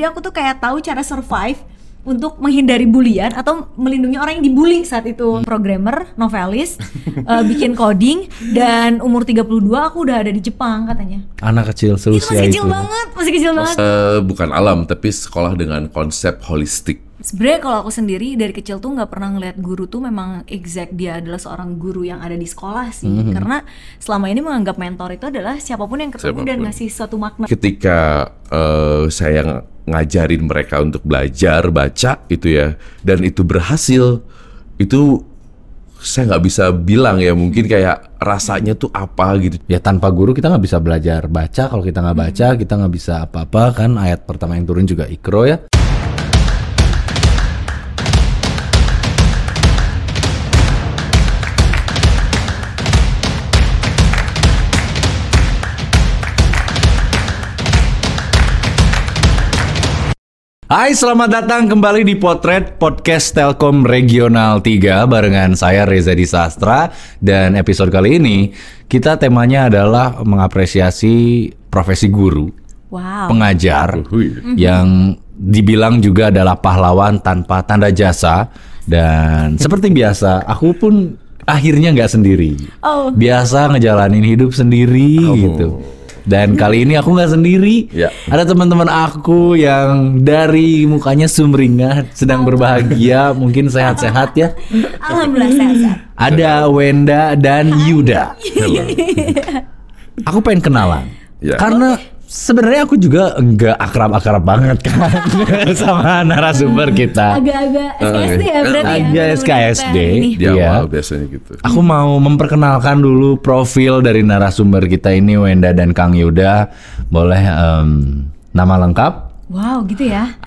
Jadi aku tuh kayak tahu cara survive untuk menghindari bulian atau melindungi orang yang dibully saat itu. Programmer, novelis, uh, bikin coding dan umur 32 aku udah ada di Jepang katanya. Anak kecil Itu seusia masih itu. kecil banget, masih kecil banget. Eh, bukan alam, tapi sekolah dengan konsep holistik. Sebenarnya kalau aku sendiri dari kecil tuh nggak pernah ngeliat guru tuh memang exact dia adalah seorang guru yang ada di sekolah sih. Mhm. Karena selama ini menganggap mentor itu adalah siapa pun yang ketemu dan Siapa pun. ngasih suatu makna. Ketika eh, saya ngajarin mereka untuk belajar baca itu ya, dan itu berhasil, itu saya nggak bisa bilang ya mungkin kayak rasanya tuh apa gitu. Ya tanpa guru kita nggak bisa belajar baca. Kalau kita nggak baca, kita nggak bisa apa-apa kan. Ayat pertama yang turun juga ikro ya. Hai, selamat datang kembali di Potret Podcast Telkom Regional 3 barengan saya Reza Disastra dan episode kali ini kita temanya adalah mengapresiasi profesi guru, Wow. pengajar Hui. yang dibilang juga adalah pahlawan tanpa tanda jasa dan seperti biasa aku pun akhirnya nggak sendiri. Oh. Biasa ngejalanin hidup sendiri Oh. gitu. Dan kali ini aku nggak sendiri. Ya. Ada teman-teman aku yang dari mukanya sumringah, sedang berbahagia, mungkin sehat-sehat ya. Alhamdulillah sehat-sehat. Ada Wenda dan Yuda. Aku pengen kenalan. Ya. Karena sebenarnya aku juga enggak akrab-akrab banget kan sama narasumber kita. Agak-agak SKSD ya berarti ya. Agak SKSD. ini. Di Iya. awal biasanya gitu. Aku mau memperkenalkan dulu profil dari narasumber kita ini Wenda dan Kang Yuda. Boleh em, nama lengkap, Wow gitu ya.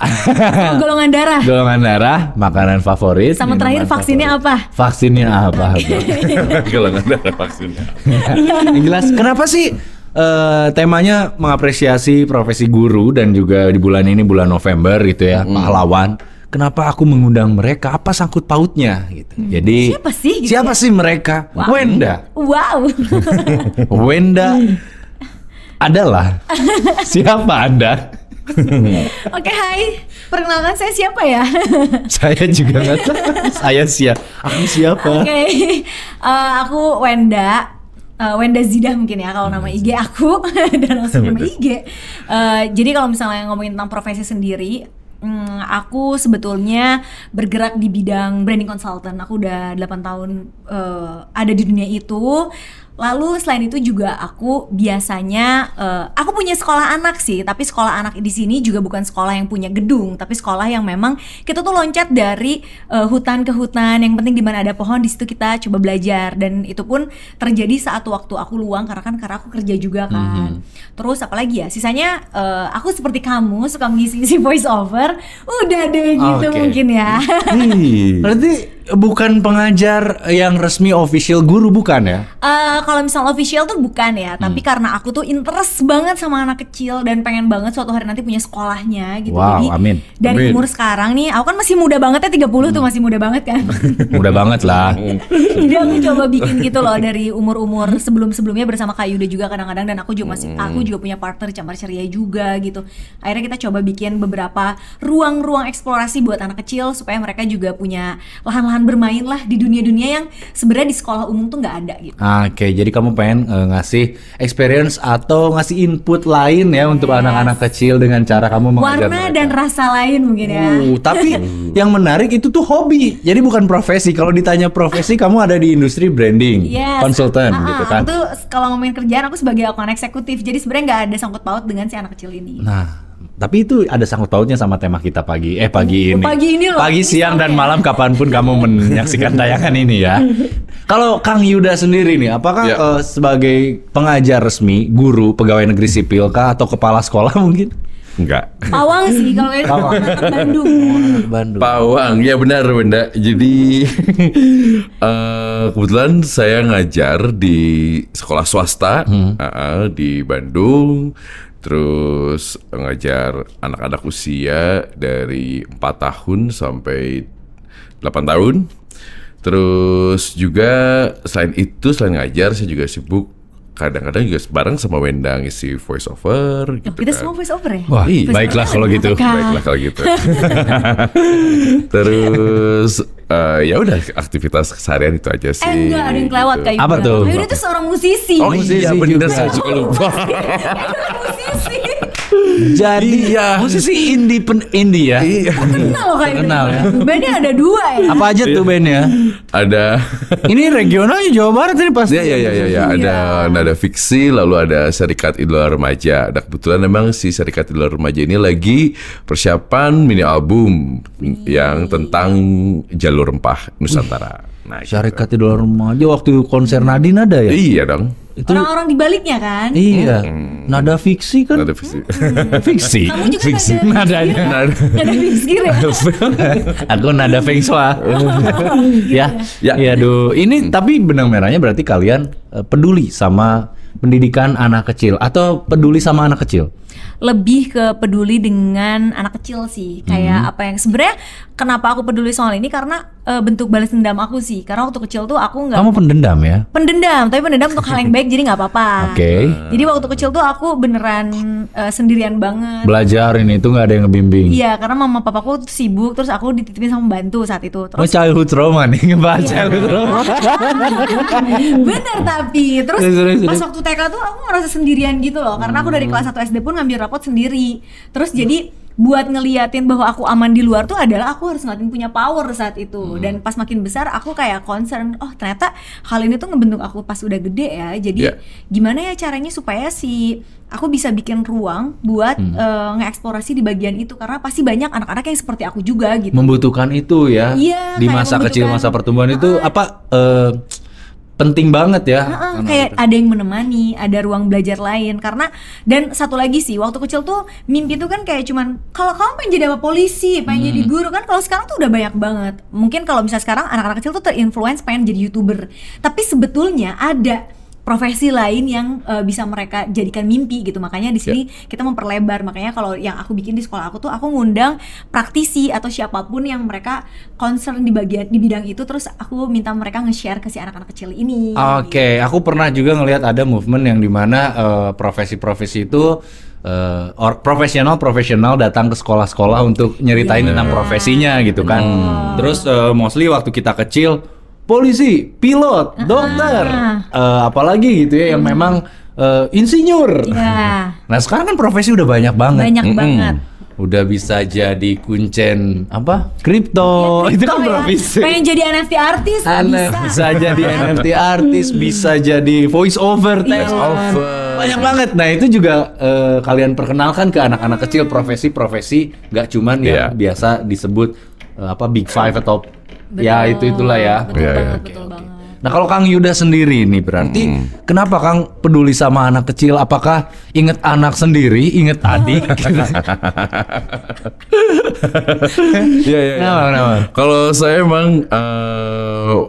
Oh, golongan darah. golongan darah, makanan favorit, Sama terakhir vaksinnya favorit. apa? Vaksinnya apa? Nggak ada vaksinnya. Yang jelas kenapa sih eh, temanya mengapresiasi profesi guru dan juga di bulan ini bulan November gitu ya pahlawan. Kenapa aku mengundang mereka? Apa sangkut pautnya gitu. Jadi Siapa sih gitu siapa ya? sih mereka? Wenda. Wow. Wenda adalah siapa Anda? Oke, hai. Perkenalkan saya siapa ya? Saya juga nggak tahu. Saya siapa? Aku siapa? Oke. Eh, aku Wenda. Eh, Wenda Zidah mungkin ya kalau nama IG aku dan langsung nama IG. Eh, jadi kalau misalnya ngomongin tentang profesi sendiri, hmm, aku sebetulnya bergerak di bidang branding consultant. Aku udah 8 tahun eh, ada di dunia itu. Lalu selain itu juga aku biasanya eh, aku punya sekolah anak sih, tapi sekolah anak di sini juga bukan sekolah yang punya gedung, tapi sekolah yang memang kita tuh loncat dari eh, hutan ke hutan. Yang penting di mana ada pohon di situ kita coba belajar dan itu pun terjadi saat waktu aku luang karena kan karena aku kerja juga kan. Terus apalagi ya, sisanya eh, aku seperti kamu suka mengisi-isi voice over. Udah deh gitu Oke. mungkin ya. Berarti bukan pengajar yang resmi official guru bukan ya? Eh, kalau misal official tuh bukan ya, tapi Hmm. karena aku tuh interest banget sama anak kecil dan pengen banget suatu hari nanti punya sekolahnya gitu. Wow, Jadi amin. dari Amin. umur sekarang nih, aku kan masih muda banget ya 30 Hmm. tuh masih muda banget kan. Mudah banget lah. Jadi aku coba bikin gitu loh dari umur-umur sebelum-sebelumnya bersama Kak Yuda juga kadang-kadang dan aku juga masih aku juga punya partner Campar Ceria juga gitu. Akhirnya kita coba bikin beberapa ruang-ruang eksplorasi buat anak kecil supaya mereka juga punya lahan-lahan bermain lah di dunia-dunia yang sebenarnya di sekolah umum tuh nggak ada gitu. Oke, jadi kamu pengen eh, ngasih experience atau ngasih input lain ya untuk Yes. anak-anak kecil dengan cara kamu mengajar Warna mereka. dan rasa lain mungkin ya. Uh, tapi yang menarik itu tuh hobi. Jadi bukan profesi. Kalau ditanya profesi, kamu ada di industri branding, Yes. konsultan Ah, gitu ah, kan. Tuh kalau ngomongin kerjaan aku sebagai akun eksekutif. Jadi sebenarnya nggak ada sangkut paut dengan si anak kecil ini. Nah, tapi itu ada sangkut pautnya sama tema kita pagi. Eh pagi Oh, ini. pagi ini loh. Pagi, siang dan malam kapan pun kamu menyaksikan tayangan ini ya. Kalau Kang Yuda sendiri nih, apakah Ya. eh, sebagai pengajar resmi, guru, pegawai negeri sipil kah atau kepala sekolah mungkin? Enggak. Pawang sih kalau itu Pawang. Bandung. Bandung. Pawang, ya benar Wenda. Jadi eh, kebetulan saya ngajar di sekolah swasta ah, di Bandung. Terus ngajar anak-anak usia dari 4 tahun sampai 8 tahun. Terus juga selain itu selain ngajar saya juga sibuk kadang-kadang juga bareng sama Wenda ngisi voice over gitu kita kan. semua voice over ya Wah, Iya. baiklah kalau gitu. Baiklah kalau gitu. Terus eh, ya udah aktivitas keseharian itu aja sih. Eh enggak ada yang kelewat gitu. kayak Apa Yuda. tuh? Yuda tuh seorang musisi. Oh Musisi iya bener saya juga lupa. musisi. Jadi Iya. musisi indie pen indie ya. Iya. Kenal loh kayak Kenal ya. Bandnya ada dua ya. Apa aja tuh bandnya? Ada Ini regionalnya Jawa Barat ini pasti. Ya ya ya ya, ya. ada nada fiksi lalu ada Serikat Idola Remaja. Dan kebetulan memang si Serikat Idola Remaja ini lagi persiapan mini album yang tentang jalur rempah Nusantara. Nah, gitu. Syarikat Idola Remaja waktu konser Nadine ada ya? Iya dong. Itu Orang-orang di baliknya kan. iya. Nada fiksi kan? Nada fiksi. fiksi. Kamu juga fiksi. nada Nadanya. Nada. Ada fiksi ya. Aku nada feng shui. ya. Ya. Ya, aduh. Ini tapi benang merahnya berarti kalian eh, peduli sama pendidikan anak kecil atau peduli sama anak kecil? Lebih ke peduli dengan anak kecil sih kayak apa yang sebenarnya kenapa aku peduli soal ini karena eh, bentuk balas dendam aku sih karena waktu kecil tuh aku nggak Kamu pendendam ya? pendendam tapi pendendam untuk hal yang baik jadi nggak apa-apa Oke. jadi waktu kecil tuh aku beneran eh, sendirian banget Belajar ini itu nggak ada yang ngebimbing. Iya, karena mama papaku tuh sibuk, terus aku dititipin sama bantu saat itu. Oh Terus childhood trauma nih ngebahas Iya. childhood trauma. bener tapi terus Terus, terus, pas waktu TK tuh aku ngerasa sendirian gitu loh, karena aku dari kelas 1 SD pun ngambil rapot sendiri. Terus jadi buat ngeliatin bahwa aku aman di luar tuh adalah aku harus ngeliatin punya power saat itu. Dan pas makin besar aku kayak concern oh ternyata hal ini tuh ngebentuk aku pas udah gede ya. Jadi Iya. gimana ya caranya supaya si aku bisa bikin ruang buat eh, ngeksplorasi di bagian itu? Karena pasti banyak anak-anak yang seperti aku juga gitu. Membutuhkan itu ya Iya, di masa kecil masa pertumbuhan itu apa eh, penting banget ya Heeh, Anak kayak itu. ada yang menemani, ada ruang belajar lain karena dan satu lagi sih waktu kecil tuh mimpi tuh kan kayak cuman kalau kamu pengen jadi apa polisi, pengen jadi guru kan kalau sekarang tuh udah banyak banget. Mungkin kalau misalnya sekarang anak-anak kecil tuh terinfluence pengen jadi youtuber, tapi sebetulnya ada profesi lain yang eh, bisa mereka jadikan mimpi gitu. Makanya di sini kita memperlebar. Makanya kalau yang aku bikin di sekolah aku tuh aku ngundang praktisi atau siapa pun yang mereka concern di bagian di bidang itu terus aku minta mereka nge-share ke si anak-anak kecil ini. Oke, aku pernah juga ngelihat ada movement yang di mana eh, profesi-profesi itu eh, or- profesional-profesional datang ke sekolah-sekolah untuk nyeritain tentang profesinya gitu kan. Terus eh, mostly waktu kita kecil, polisi, pilot, dokter, eh, apalagi gitu ya yang memang eh, insinyur. Iya, Nah sekarang kan profesi udah banyak banget. banyak Mm-mm. banget. Udah bisa jadi kuncen apa? Kripto. itu kan ya. profesi. Pengen jadi NFT artis Aneh, bisa. bisa jadi NFT artis, bisa jadi voice over, Iya. text over. banyak banget. Nah itu juga eh, kalian perkenalkan ke anak-anak kecil profesi-profesi, nggak cuman Iya. yang biasa disebut apa big five atau Betul, ya itu itulah ya. Betul Iya, iya. banget, Oke, betul banget. Nah kalau Kang Yuda sendiri nih berarti kenapa Kang peduli sama anak kecil? Apakah inget anak sendiri, inget adik? Iya iya. iya. Kenapa? Kalau saya emang eh,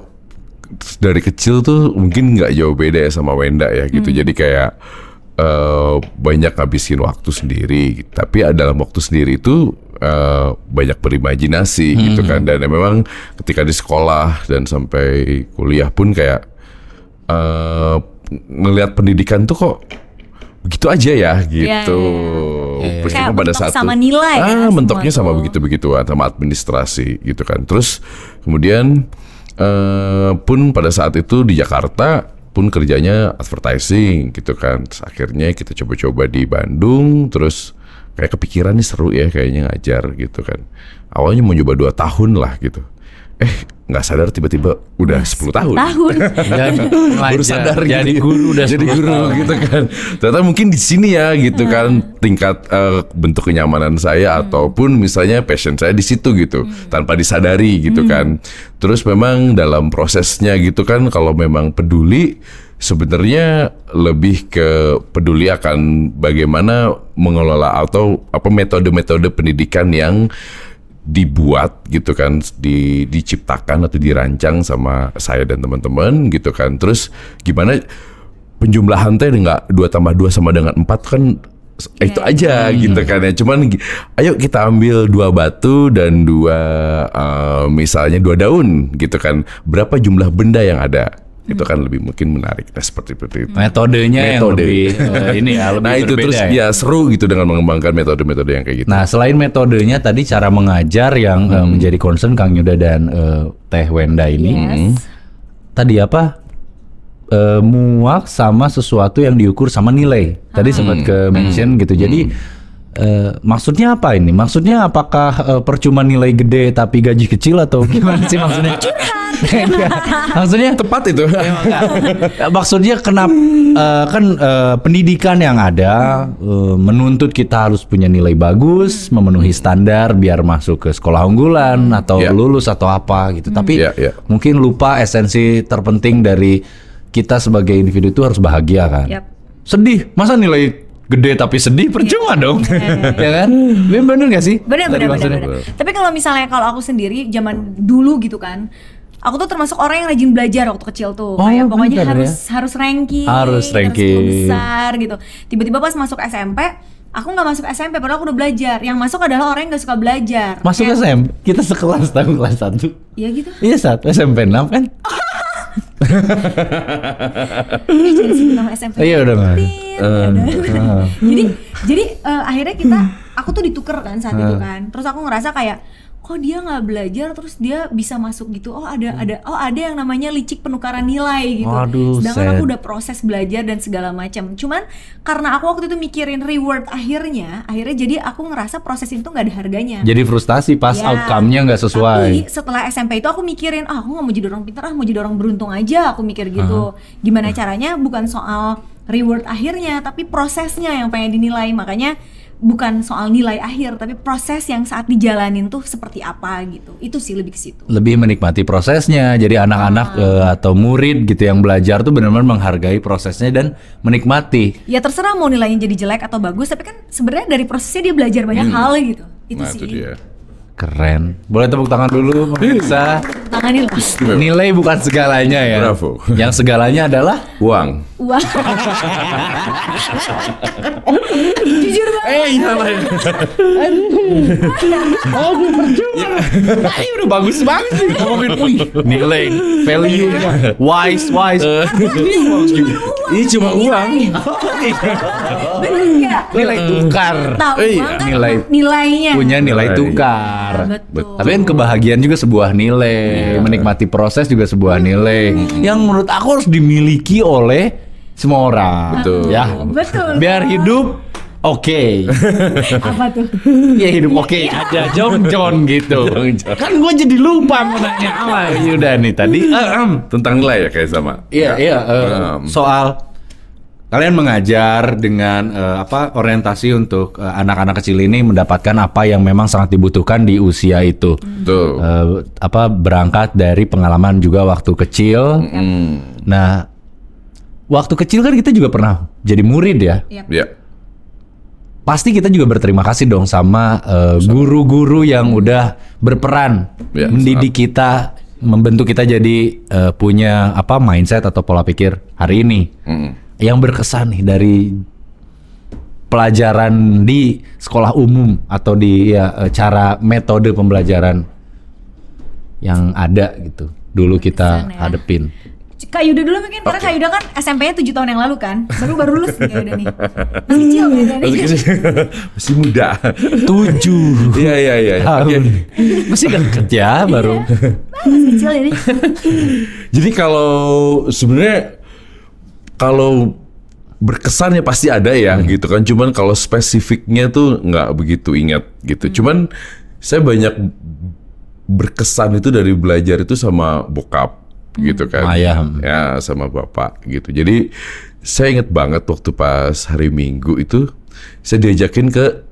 dari kecil tuh mungkin nggak jauh beda ya sama Wenda ya gitu. Jadi kayak eh, banyak ngabisin waktu sendiri. Tapi dalam waktu sendiri itu eh, banyak berimajinasi gitu kan. Dan memang ketika di sekolah dan sampai kuliah pun kayak eh ngelihat pendidikan tuh kok begitu aja ya gitu. iya, iya. Meskipun Kayak pada saat sama nilai ya, ah, semua mentoknya sama tuh. begitu begituan sama administrasi gitu kan. Terus kemudian eh, pun pada saat itu di Jakarta pun kerjanya advertising gitu kan. Terus akhirnya kita coba-coba di Bandung terus kayak kepikiran nih seru ya kayaknya ngajar gitu kan. Awalnya mau coba dua tahun lah gitu. Eh nggak sadar tiba-tiba udah 10 tahun. Tahun. jadi Baru sadar jadi gitu. guru udah jadi 10 guru tahun. gitu kan ternyata mungkin di sini ya gitu kan tingkat eh, bentuk kenyamanan saya ataupun misalnya passion saya di situ gitu tanpa disadari gitu kan terus memang dalam prosesnya gitu kan kalau memang peduli sebenarnya lebih ke peduli akan bagaimana mengelola atau apa metode-metode pendidikan yang dibuat gitu kan di diciptakan atau dirancang sama saya dan teman-teman gitu kan. Terus gimana penjumlahan teh nggak dua tambah dua sama dengan empat kan eh, itu aja gitu kan ya. Cuman ayo kita ambil dua batu dan dua eh, misalnya dua daun gitu kan. Berapa jumlah benda yang ada itu kan lebih mungkin menarik nah, seperti seperti itu Metodenya yang Metode. lebih eh, ini ya, lebih nah itu berbeda terus ya. ya seru gitu dengan mengembangkan metode-metode yang kayak gitu Nah, selain metodenya tadi cara mengajar yang eh, Hmm. menjadi concern Kang Yuda dan eh, Teh Wenda ini. Yes. Tadi apa? Eh, muak sama sesuatu yang diukur sama nilai. Tadi Ah. sempat ke Hmm. mention gitu. Jadi eh, maksudnya apa ini? Maksudnya apakah eh, percuma nilai gede tapi gaji kecil atau gimana sih maksudnya? Maksudnya tepat itu Ya, Maksudnya kenapa eh, kan eh, pendidikan yang ada eh, menuntut kita harus punya nilai bagus, memenuhi standar biar masuk ke sekolah unggulan atau Ya. lulus atau apa gitu. Tapi Ya, ya. mungkin lupa esensi terpenting dari kita sebagai individu itu harus bahagia kan. Yap. Sedih, masa nilai gede tapi sedih percuma dong. ya kan? Bener gak sih? Bener bener bener, bener. Tapi kalau misalnya kalau aku sendiri zaman dulu gitu kan, aku tuh termasuk orang yang rajin belajar waktu kecil tuh. Oh, Kayak pokoknya bener harus harus ranking, Harus ranking. guru besar gitu. Tiba-tiba pas masuk SMP, aku nggak masuk SMP padahal aku udah belajar. Yang masuk adalah orang yang nggak suka belajar. Masuk Kayak- SM, kita sekelas tahu kelas 1. Iya gitu. Iya saat SMP 6 kan? Jadi SMP. Iya, udah, Mas. Tit, udah. jadi jadi eh, akhirnya kita aku tuh dituker kan saat itu kan terus aku ngerasa kayak kok dia nggak belajar terus dia bisa masuk gitu oh ada ada oh ada yang namanya licik penukaran nilai gitu Waduh, sedangkan sad. aku udah proses belajar dan segala macam cuman karena aku waktu itu mikirin reward akhirnya akhirnya jadi aku ngerasa proses itu nggak ada harganya Jadi frustasi pas Ya, outcome-nya nggak sesuai. Tapi setelah SMP itu aku mikirin, ah aku nggak mau jadi orang pintar, ah mau jadi orang beruntung aja. Aku mikir gitu. Gimana caranya? Bukan soal reward akhirnya, tapi prosesnya yang pengen dinilai. Makanya bukan soal nilai akhir, tapi proses yang saat dijalanin tuh seperti apa gitu. Itu sih lebih ke situ. lebih menikmati prosesnya. Jadi anak-anak Ah. eh, atau murid gitu yang belajar tuh benar-benar menghargai prosesnya dan menikmati. Ya terserah mau nilainya jadi jelek atau bagus, tapi kan sebenarnya dari prosesnya dia belajar banyak hal gitu. Itu nah sih. itu dia Keren. Boleh tepuk tangan dulu, pemirsa. Tanganin lah. Nilai bukan segalanya ya. Bravo. Yang segalanya adalah uang Wah. Jujur banget. Eh, iya lah. Aduh, percuma. Ini udah bagus banget sih ngomongin nilai, value, wise, wise. ini cuma uang nilai tukar. Eh, iya. Nilai nilainya. punya nilai Nilai. tukar. Betul. Tapi kan kebahagiaan juga sebuah nilai, menikmati proses juga sebuah nilai yang menurut aku harus dimiliki oleh semua orang. Betul. Ya. Betul. Biar hidup oke. Apa tuh? ya hidup oke aja John John gitu. kan gue jadi lupa mau nanya apa. Yaudah nih tadi. eh, em, tentang nilai ya kayak sama Iya, iya. eh, Um, soal kalian mengajar dengan eh, apa orientasi untuk eh, anak-anak kecil ini mendapatkan apa yang memang sangat dibutuhkan di usia itu. betul Eh, apa berangkat dari pengalaman juga waktu kecil. Hmm, Nah, waktu kecil kan kita juga pernah jadi murid ya. Yap. ya Pasti kita juga berterima kasih dong sama guru-guru yang udah berperan Ya, mendidik kita, membentuk kita jadi eh, punya apa mindset atau pola pikir hari ini. Mm. Yang berkesan nih dari pelajaran di sekolah umum atau di ya eh, cara metode pembelajaran yang ada gitu. Dulu kita ya. hadepin. Kak Yuda dulu mungkin karena Kak Yuda kan SMP-nya 7 tahun yang lalu kan. Baru baru lulus nih Kak Yuda nih. Masih kecil nih. masih, masih muda Tujuh iya iya iya tahun. Masih deket ya baru. Masih kecil jadi. Jadi kalau sebenarnya kalau berkesan ya pasti ada ya Hmm. gitu kan. Cuman kalau spesifiknya tuh nggak begitu ingat gitu. Cuman saya banyak berkesan itu dari belajar itu sama bokap gitu kan. Ayah. Ya sama bapak gitu. Jadi saya inget banget waktu pas hari Minggu itu saya diajakin ke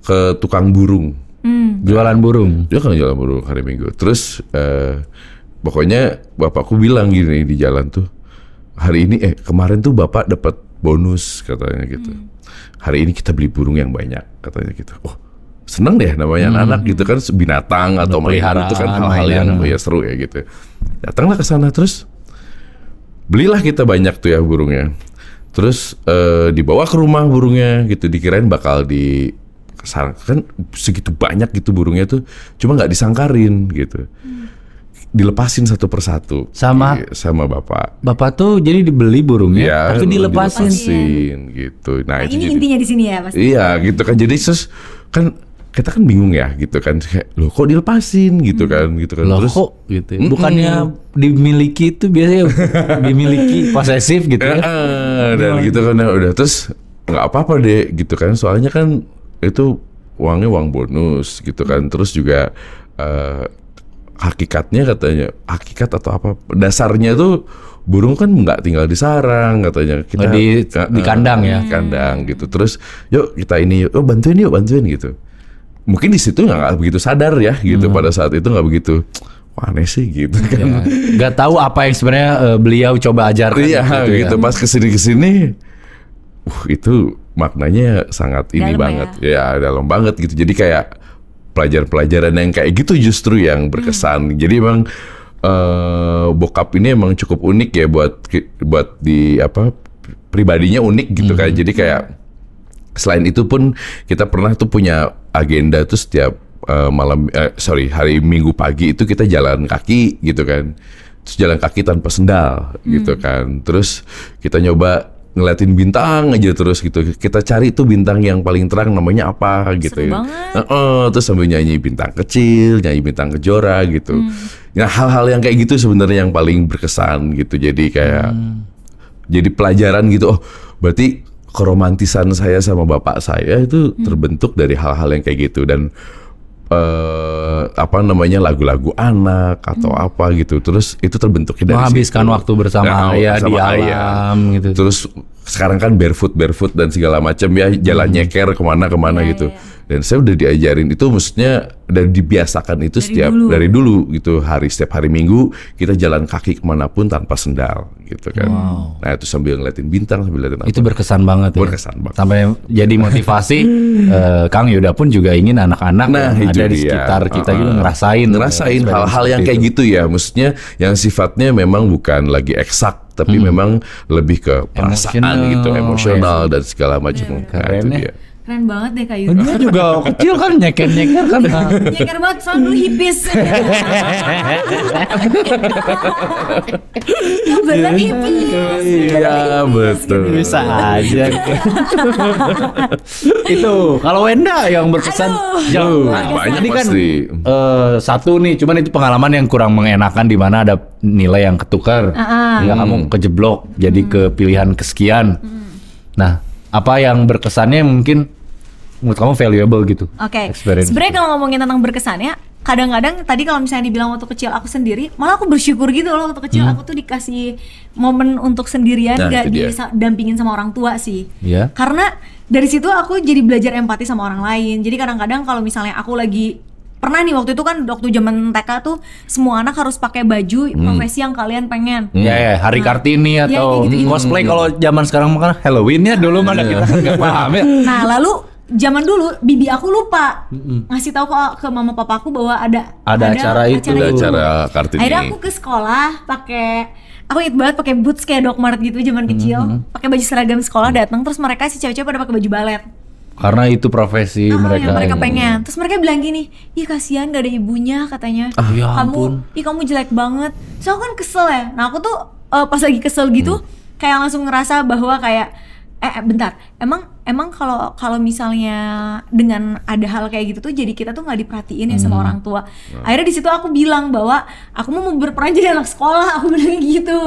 ke tukang burung. Jualan burung. Dia kan jalan burung hari Minggu. Terus eh, pokoknya bapakku bilang gini di jalan tuh, hari ini eh kemarin tuh bapak dapat bonus katanya gitu. Hari ini kita beli burung yang banyak katanya gitu. Oh seneng deh namanya anak-anak gitu kan binatang atau mainan itu kan hal-hal yang oh ya seru ya gitu. Datanglah ke sana terus belilah kita banyak tuh ya burungnya. Terus eh, dibawa ke rumah burungnya gitu dikirain bakal di kan segitu banyak gitu burungnya tuh cuma nggak disangkarin gitu. Dilepasin satu persatu Sama? Iya, sama bapak. Bapak tuh jadi dibeli burungnya, Iya, tapi dilepasin. dilepasin, gitu. Nah, Nah, itu ini jadi- intinya di sini ya pasti. Iya gitu kan jadi terus kan kita kan bingung ya gitu kan kayak loh kok dilepasin gitu kan gitu kan Loh terus kok gitu ya? Bukannya dimiliki itu biasanya dimiliki posesif gitu ya? Eh, dan gitu kan ya udah terus nggak apa-apa deh gitu kan soalnya kan itu uangnya uang bonus gitu kan terus juga eh, hakikatnya katanya hakikat atau apa dasarnya tuh burung kan nggak tinggal di sarang katanya kita Oh, di- Eh, di kandang ya? di kandang gitu terus yuk kita ini yuk oh, bantuin yuk bantuin gitu mungkin di situ nggak begitu sadar ya gitu Hmm. pada saat itu nggak begitu Wah, aneh sih gitu kan Ya, Nggak tahu apa yang sebenarnya eh, beliau coba ajarkan. Iya gitu ya. gitu pas ke sini ke sini, uh itu maknanya sangat ini Dalam banget ya. dalam banget gitu. Jadi kayak pelajaran-pelajaran yang kayak gitu justru yang berkesan. Jadi emang eh, bokap ini emang cukup unik ya buat buat di apa pribadinya unik gitu kan. Jadi kayak selain itu pun kita pernah tuh punya agenda tuh setiap eh, malam eh, sorry hari Minggu pagi itu kita jalan kaki gitu kan. Terus jalan kaki tanpa sendal gitu kan. Terus kita nyoba ngeliatin bintang aja terus gitu. Kita cari tuh bintang yang paling terang namanya apa gitu Seru ya. banget. Heeh, terus sambil nyanyi bintang kecil nyanyi bintang kejora gitu. Nah hal-hal yang kayak gitu sebenarnya yang paling berkesan gitu. Jadi kayak jadi pelajaran gitu. Oh berarti keromantisan saya sama bapak saya itu Hmm. terbentuk dari hal-hal yang kayak gitu. Dan eh apa namanya lagu-lagu anak atau Hmm. apa gitu terus itu terbentuknya dari Menghabiskan situ. waktu bersama Nah, ayah di sama alam gitu. terus sekarang kan barefoot barefoot dan segala macam ya jalan Hmm. nyeker ke mana-kemana Iya, gitu iya. dan saya udah diajarin itu maksudnya dan dibiasakan itu Dari setiap dulu. dari dulu gitu hari setiap hari minggu kita jalan kaki ke mana pun tanpa sendal gitu kan nah itu sambil ngeliatin bintang sambil ngeliatin apa Itu berkesan banget ya. Berkesan banget. Sampai jadi motivasi eh, Kang Yuda pun juga ingin anak-anak Nah, yang ada di sekitar kita juga ngerasain ngerasain hal-hal yang kayak itu. gitu ya maksudnya yang sifatnya memang bukan lagi eksak tapi memang lebih ke perasaan Emosional, gitu emosional dan segala macam. Nah, Keren itu ya. dia Keren banget deh kayu. Dia juga kecil kan nyeker-nyeker kan. Nyeker banget soalnya dulu hipis. Bener hipis. iya betul Bisa aja. itu kalau Wenda yang berkesan jauh. Aduh, banyak Tadi kan pasti. eh, satu nih, cuman itu pengalaman yang kurang mengenakan di mana ada nilai yang ketukar, Ah, Nggak kamu kejeblok jadi ke pilihan kesekian. Nah, apa yang berkesannya mungkin menurut kamu valuable gitu? Oke, Experience sebenarnya itu. kalau ngomongin tentang berkesannya, kadang-kadang tadi kalau misalnya dibilang waktu kecil aku sendiri, malah aku bersyukur gitu loh waktu kecil aku tuh dikasih momen untuk sendirian, Nah, gak didampingin sama orang tua sih. Iya. Karena dari situ aku jadi belajar empati sama orang lain. Jadi kadang-kadang kalau misalnya aku lagi pernah nih waktu itu kan waktu zaman TK tuh semua anak harus pakai baju profesi yang kalian pengen. Ya, ya, Hari Kartini Ya, atau kayak gitu-gitu. cosplay kalau zaman sekarang kan Halloween ya dulu mana kita nggak paham ya. Nah lalu zaman dulu bibi aku lupa ngasih tahu ke, ke mama papaku bahwa ada Ada acara itu. Ada acara Kartini. Akhirnya aku ke sekolah pakai aku inget banget pakai boots kayak Doc Mart gitu zaman kecil, pakai baju seragam sekolah datang terus mereka si cewek-cewek pada pakai baju balet. Karena itu profesi Ah, mereka. yang mereka pengen. Terus mereka bilang gini, "Ih kasihan gak ada ibunya," katanya. Ah, ya kamu, ampun. ih kamu jelek banget. So aku kan kesel ya. Nah, aku tuh eh, pas lagi kesel gitu kayak langsung ngerasa bahwa kayak eh eh, bentar, emang emang kalau kalau misalnya dengan ada hal kayak gitu tuh jadi kita tuh nggak diperhatiin ya sama orang tua. Akhirnya di situ aku bilang bahwa aku mau berperan jadi anak sekolah, aku bilang gitu.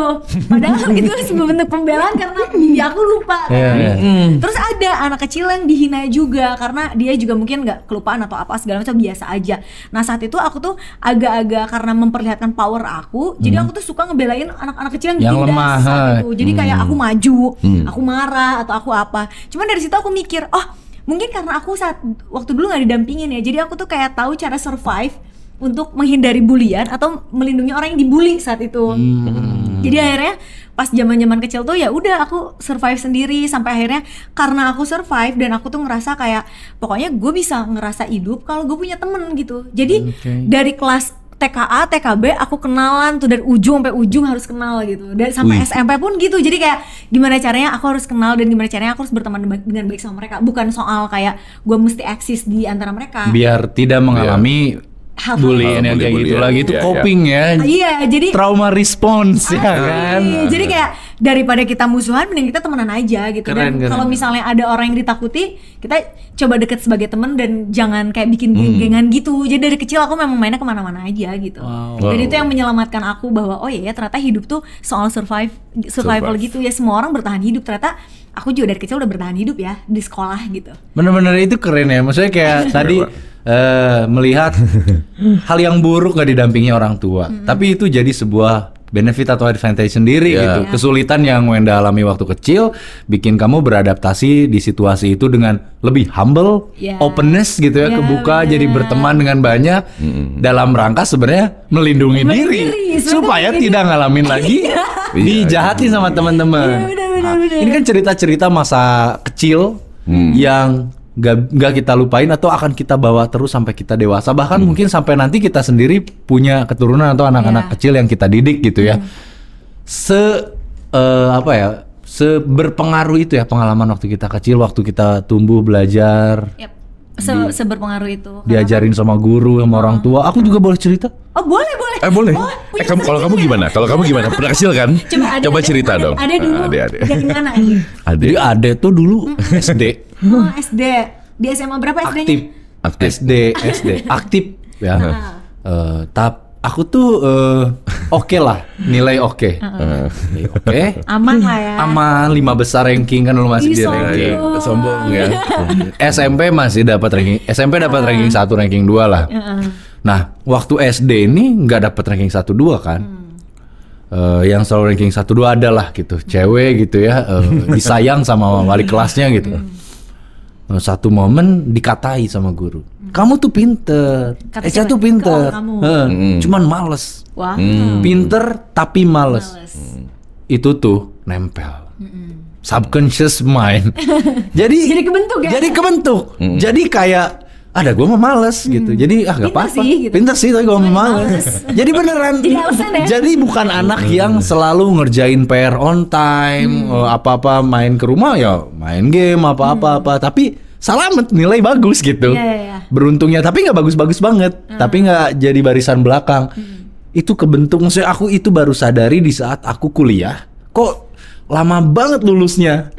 Padahal itu sebuah bentuk pembelaan karena bibi aku lupa. Iya, iya. Terus ada anak kecil yang dihina juga karena dia juga mungkin nggak kelupaan atau apa segala macam biasa aja. Nah saat itu aku tuh agak-agak karena memperlihatkan power aku, jadi aku tuh suka ngebelain anak-anak kecil yang, Hmm. Yang ditindas lemah, saat itu. Jadi kayak aku maju, Hmm. aku marah atau aku apa. Cuman dari situ aku mikir, oh mungkin karena aku saat waktu dulu nggak didampingin ya, jadi aku tuh kayak tahu cara survive untuk menghindari bulian atau melindungi orang yang dibully saat itu. Hmm. Jadi akhirnya pas zaman-zaman kecil tuh ya udah aku survive sendiri sampai akhirnya karena aku survive dan aku tuh ngerasa kayak pokoknya gue bisa ngerasa hidup kalau gue punya temen gitu. Jadi Oke. dari kelas TKA, TKB aku kenalan tuh dari ujung sampai ujung harus kenal gitu. Dan sampai Wih. SMP pun gitu. Jadi kayak gimana caranya aku harus kenal dan gimana caranya aku harus berteman dengan- dengan baik sama mereka. Bukan soal kayak gue mesti eksis di antara mereka. Biar tidak mengalami hal bullying yang kayak gitu ya. lagi itu Iya, iya. coping ya. Iya, jadi Trauma response ya kan. Iya, jadi kayak daripada kita musuhan mending kita temenan aja gitu Keren, dan kalau misalnya ada orang yang ditakuti kita coba deket sebagai temen dan jangan kayak bikin Hmm. geng-gengan gitu jadi dari kecil aku memang mainnya ke mana-mana aja gitu Wow. dan Wow. itu yang menyelamatkan aku bahwa oh iya ya ternyata hidup tuh soal survive survival Survive. gitu ya semua orang bertahan hidup ternyata aku juga dari kecil udah bertahan hidup ya di sekolah gitu Bener-bener itu keren ya. Maksudnya kayak tadi eh, melihat hal yang buruk gak didampingi orang tua, tapi itu jadi sebuah benefit atau advantage sendiri Iya. gitu. Kesulitan yang Wenda alami waktu kecil bikin kamu beradaptasi di situasi itu dengan lebih humble, Iya. openness gitu ya, Iya, kebuka bener. jadi berteman dengan banyak dalam rangka sebenarnya melindungi Melindungi diri, diri, sebenarnya supaya kayak tidak ngalamin lagi dijahatin sama teman-teman. Iya, bener, bener, Nah. Ini kan cerita-cerita masa kecil yang gak, gak kita lupain atau akan kita bawa terus sampai kita dewasa. Bahkan mungkin sampai nanti kita sendiri punya keturunan atau anak-anak Iya. kecil yang kita didik gitu ya. Se eh, apa ya seberpengaruh itu ya pengalaman waktu kita kecil waktu kita tumbuh belajar. Yap. Se- seberpengaruh itu diajarin sama guru sama orang tua aku juga boleh cerita oh boleh boleh Eh boleh. Oh, eh kamu kalau kamu gimana? Kalau kamu gimana? Pernah kecil kan? Coba, Ade, Coba cerita Ade, dong. Ade dulu. Ade, Ade. Dari mana Ade? Ade. jadi ade tuh dulu SD Oh, SD. Di SMA berapa SD-nya? aktif Aktif. SD SD aktif ya Ah. Eh, tap aku tuh eh, oke lah nilai oke. Eh, Nilai oke. Aman lah ya. aman lima besar ranking kan lu masih Ih, di sombong. ranking. Iya, sombong ya. SMP masih dapat ranking SMP dapat ranking satu ranking dua lah. Heeh. nah waktu SD ini nggak dapat ranking satu dua kan? Eh, yang selalu ranking satu dua adalah gitu cewek gitu ya eh, disayang sama wali kelasnya gitu. Eh, satu momen dikatai sama guru. Kamu tuh pinter. Kata Eca siapa? tuh pinter. Eh, cuman males. Wah. pinter tapi males. Males. itu tuh nempel. Subconscious mind. Jadi Jadi kebentuk ya? jadi kebentuk. Jadi kayak ada gue mau males gitu. Jadi ah gak Pinter apa-apa. sih, gitu. pinter sih tapi gue mau Cuman males. jadi beneran Jadi alasan ya? jadi bukan anak yang selalu ngerjain PR on time Hmm. eh, apa-apa main ke rumah ya main game apa-apa apa. Tapi selamat nilai bagus gitu. Iya, iya, iya. beruntungnya tapi nggak bagus-bagus banget. Tapi nggak jadi barisan belakang. Hmm. itu kebentuk maksudnya aku itu baru sadari di saat aku kuliah kok lama banget lulusnya.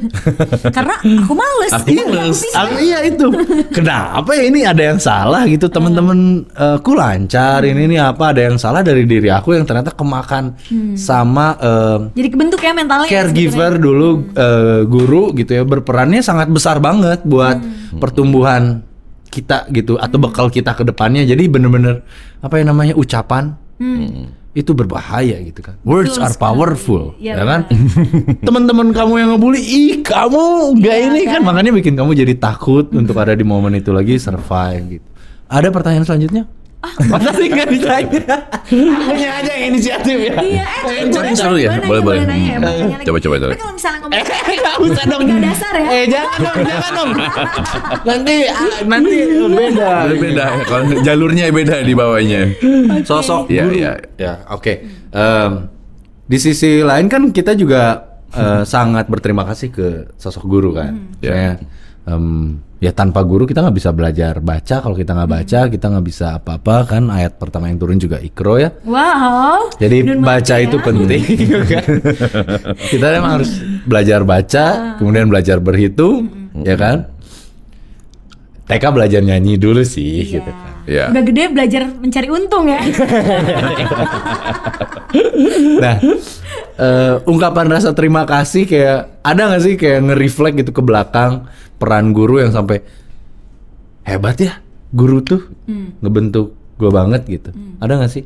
Karena aku males. Aku Iya, males. Aku iya itu. Kenapa ya ini ada yang salah gitu? Temen-temen eh, ku lancar ini ini apa? Ada yang salah dari diri aku yang ternyata kemakan sama eh, Jadi kebentuk ya mentalnya. caregiver dulu eh, guru gitu ya. Berperannya sangat besar banget buat pertumbuhan kita gitu atau bekal kita ke depannya. Jadi bener-bener apa yang namanya ucapan itu berbahaya gitu kan. Words Betul are sekali. powerful, Iya, ya kan? Teman-teman kamu yang ngebully, ih kamu nggak Iya, ini kan kan? makanya bikin kamu jadi takut untuk ada di momen itu lagi survive gitu. Ada pertanyaan selanjutnya? Masa sih nggak ditanya? Punya aja yang inisiatif ya. Iya, eh, boleh, seru ya? nanya, Boleh, boleh. ya, Hmm. Coba, coba, coba. Tapi kalau misalnya ngomong Gak usah dong. Dasar ya? Eh jangan dong, jangan dong. Nanti ah, nanti beda. beda ya, kalau jalurnya beda di bawahnya. Sosok Iya, guru. iya. Ya, oke. Em, di sisi lain kan kita juga eh, sangat berterima kasih ke sosok guru kan. Ya. Misalnya, em, ya tanpa guru kita nggak bisa belajar baca. Kalau kita nggak baca, kita nggak bisa apa-apa kan. Ayat pertama yang turun juga ikro ya. Wow. Jadi baca mati itu ya. penting kan. Kita memang harus belajar baca, kemudian belajar berhitung, ya kan? TK belajar nyanyi dulu sih Iya. gitu kan. Iya. Udah gede belajar mencari untung ya. Nah, eh, ungkapan rasa terima kasih kayak ada nggak sih kayak nge-reflect gitu ke belakang peran guru yang sampai hebat ya guru tuh ngebentuk gue banget gitu. Ada nggak sih?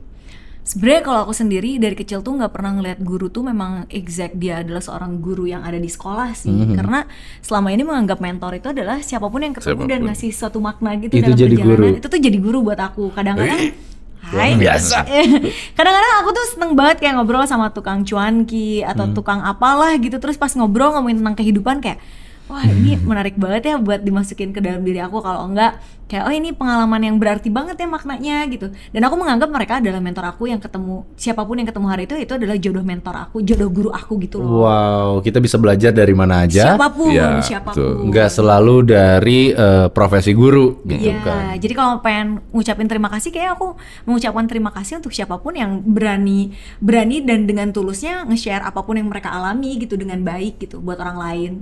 Sebenarnya kalau aku sendiri dari kecil tuh nggak pernah ngeliat guru tuh memang exact dia adalah seorang guru yang ada di sekolah sih. Mhm. Karena selama ini menganggap mentor itu adalah siapa pun yang ketemu dan ngasih suatu makna gitu Itu dalam jadi perjalanan. guru. Itu tuh jadi guru buat aku. Kadang-kadang Hai. biasa. Kadang-kadang aku tuh seneng banget kayak ngobrol sama tukang cuanki atau Hmm. tukang apalah gitu terus pas ngobrol ngomongin tentang kehidupan kayak wah ini Hmm. menarik banget ya buat dimasukin ke dalam diri aku kalau enggak kayak oh ini pengalaman yang berarti banget ya maknanya gitu dan aku menganggap mereka adalah mentor aku yang ketemu siapa pun yang ketemu hari itu itu adalah jodoh mentor aku jodoh guru aku gitu loh Wow, kita bisa belajar dari mana aja. siapa pun Ya, siapa pun Nggak selalu dari eh, profesi guru gitu Iya, kan. jadi kalau pengen ngucapin terima kasih, kayak aku mengucapkan terima kasih untuk siapa pun yang berani, berani dan dengan tulusnya nge-share apa pun yang mereka alami gitu dengan baik gitu buat orang lain.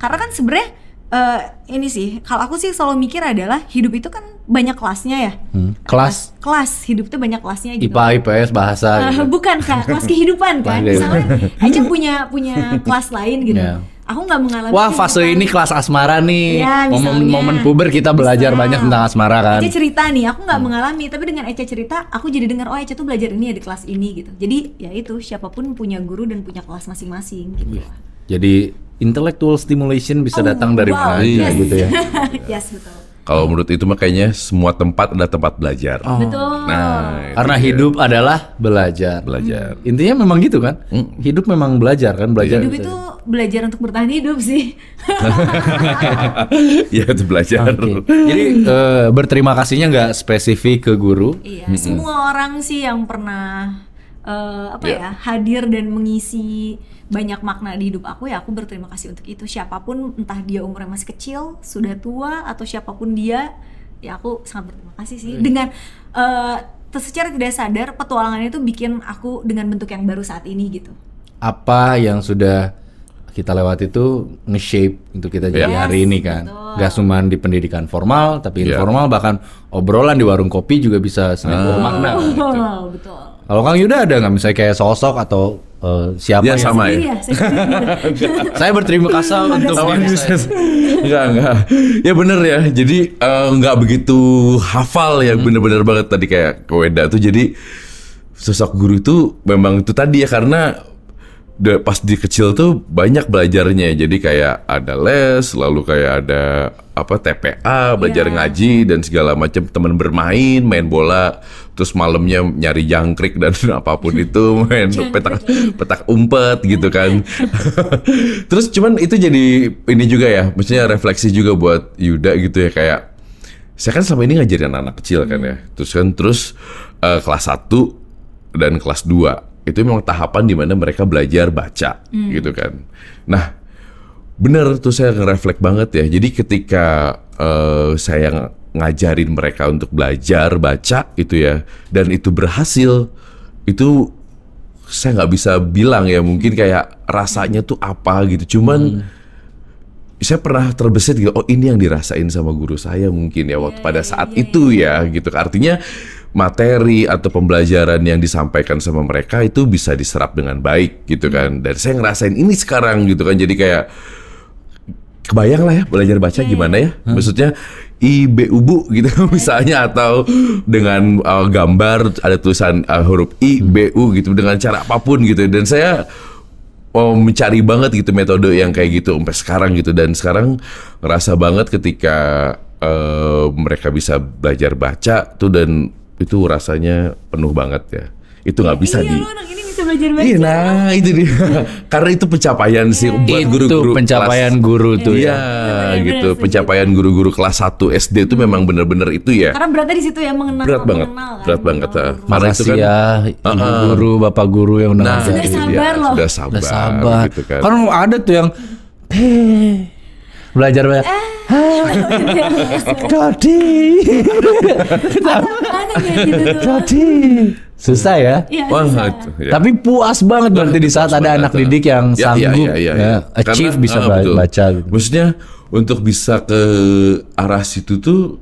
Karena kan sebenarnya eh, ini sih, kalau aku sih selalu mikir adalah hidup itu kan banyak kelasnya ya. Hmm. Kelas Kelas hidup itu banyak kelasnya gitu. IPA, IPS, bahasa. Eh, gitu. bukan kak, kelas kehidupan kan. Misalnya Eca punya punya kelas lain gitu. Iya. Aku nggak mengalami. Wah, fase kehidupan- ini kelas asmara nih. Ya, misalnya. Momen-momen puber kita belajar Misal. banyak tentang asmara kan. Eca cerita nih, aku nggak mengalami, tapi dengan Eca cerita, aku jadi dengar oh Eca tuh belajar ini ya di kelas ini gitu. Jadi ya itu siapa pun punya guru dan punya kelas masing-masing gitu. Jadi intellectual stimulation bisa Oh, datang dari wow, mana aja yes. gitu ya. yes betul. Kalau menurut itu makanya semua tempat adalah tempat belajar. Betul. Nah, Karena dia. hidup adalah belajar. belajar. Intinya memang gitu kan? Hidup memang belajar kan, belajar. Hidup itu belajar untuk bertahan hidup sih. ya itu belajar. Oke. Jadi eh, berterima kasihnya nggak spesifik ke guru. Iya, semua orang sih yang pernah eh, apa Iya. ya hadir dan mengisi banyak makna di hidup aku ya aku berterima kasih untuk itu siapa pun entah dia umurnya masih kecil sudah tua atau siapa pun dia ya aku sangat berterima kasih sih dengan eh, ter- secara tidak sadar petualangan itu bikin aku dengan bentuk yang baru saat ini gitu Apa yang sudah kita lewati itu nge-shape untuk kita jadi Yes, hari ini kan. betul. Gak cuma di pendidikan formal, tapi Iya. informal bahkan obrolan di warung kopi juga bisa sangat bermakna. oh, betul Kalau Kang Yuda ada nggak? Misalnya kayak sosok atau eh, siapa Ya, yang sama ya. ya, saya berterima kasih untuk enggak enggak. Ya bener ya. Jadi nggak begitu hafal ya. Bener-bener banget tadi kayak ke Weda tuh. Jadi sosok guru itu memang itu tadi ya. Karena de- pas di kecil tuh banyak belajarnya. Jadi kayak ada les lalu kayak ada apa TPA belajar Iya. ngaji dan segala macam. Teman bermain main bola terus malamnya nyari jangkrik dan apa pun itu main petak petak umpet gitu kan. Terus cuman itu jadi ini juga ya maksudnya refleksi juga buat Yuda gitu ya kayak saya kan selama ini ngajarin anak-anak kecil kan ya. Terus kan terus eh, kelas 1 dan kelas 2 itu memang tahapan di mana mereka belajar baca gitu kan. Nah bener tuh saya ngereflek banget ya. Jadi ketika eh, saya ng- ngajarin mereka untuk belajar baca itu ya dan itu berhasil itu saya nggak bisa bilang ya mungkin kayak rasanya tuh apa gitu. Cuman saya pernah terbesit gitu oh ini yang dirasain sama guru saya mungkin ya waktu pada saat itu ya gitu. Artinya materi atau pembelajaran yang disampaikan sama mereka itu bisa diserap dengan baik gitu kan. Dan saya ngerasain ini sekarang gitu kan. Jadi kayak kebayang lah ya belajar baca gimana ya. Maksudnya IB ubu gitu misalnya atau dengan uh, gambar ada tulisan uh, huruf I B U gitu dengan cara apa pun gitu. Dan saya oh, mencari banget gitu metode yang kayak gitu sampai sekarang gitu. Dan sekarang ngerasa banget ketika eh, mereka bisa belajar baca tuh dan itu rasanya penuh banget ya itu nggak bisa iya di ini bisa belajar baca Iya, nah itu dia. Karena itu pencapaian sih buat Itu guru-guru pencapaian kelas- guru tuh Iya, ya. Bener-bener gitu. Pencapaian guru-guru kelas 1 SD itu memang bener-bener itu ya. karena beratnya di situ ya mengenal Berat banget, mengenal kan, berat banget. mengenal ah. guru. Karena itu Makasih kan ya ibu Uh-uh. guru, bapak guru yang udah Nah, Sudah itu sabar loh. Sudah sabar, Udah sabar. gitu kan. Kan ada tuh yang eh, belajar banyak. Dodi. Dodi. Susah ya. Iya, Wah, itu, ya. Tapi puas banget berarti di saat ada banget, anak didik yang Ya, sanggup ya, ya, ya, ya, ya. achieve Karena, bisa ah, betul. baca gitu. Maksudnya untuk bisa ke arah situ tuh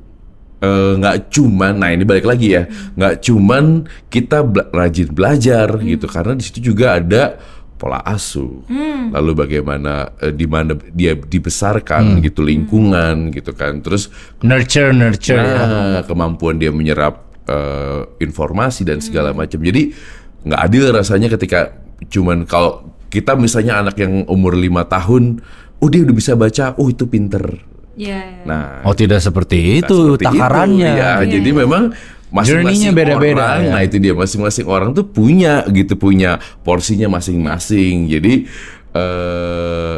eh, nggak cuman, nah ini balik lagi ya, nggak cuman kita bela- rajin belajar gitu, karena di situ juga ada pola asuh, lalu bagaimana eh, di mana dia dibesarkan gitu, lingkungan gitu kan, terus Nurture, nurture ya. Nah, kemampuan dia menyerap eh, informasi dan segala macam. Jadi nggak adil rasanya ketika cuman kalau kita misalnya anak yang umur lima tahun, oh dia udah bisa baca, oh itu pinter. Iya. Nah, Oh tidak seperti itu seperti takarannya. itu, ya. Jadi memang masing-masing beda-beda, orang, ya. nah itu dia masing-masing orang tuh punya gitu punya porsinya masing-masing. Jadi eh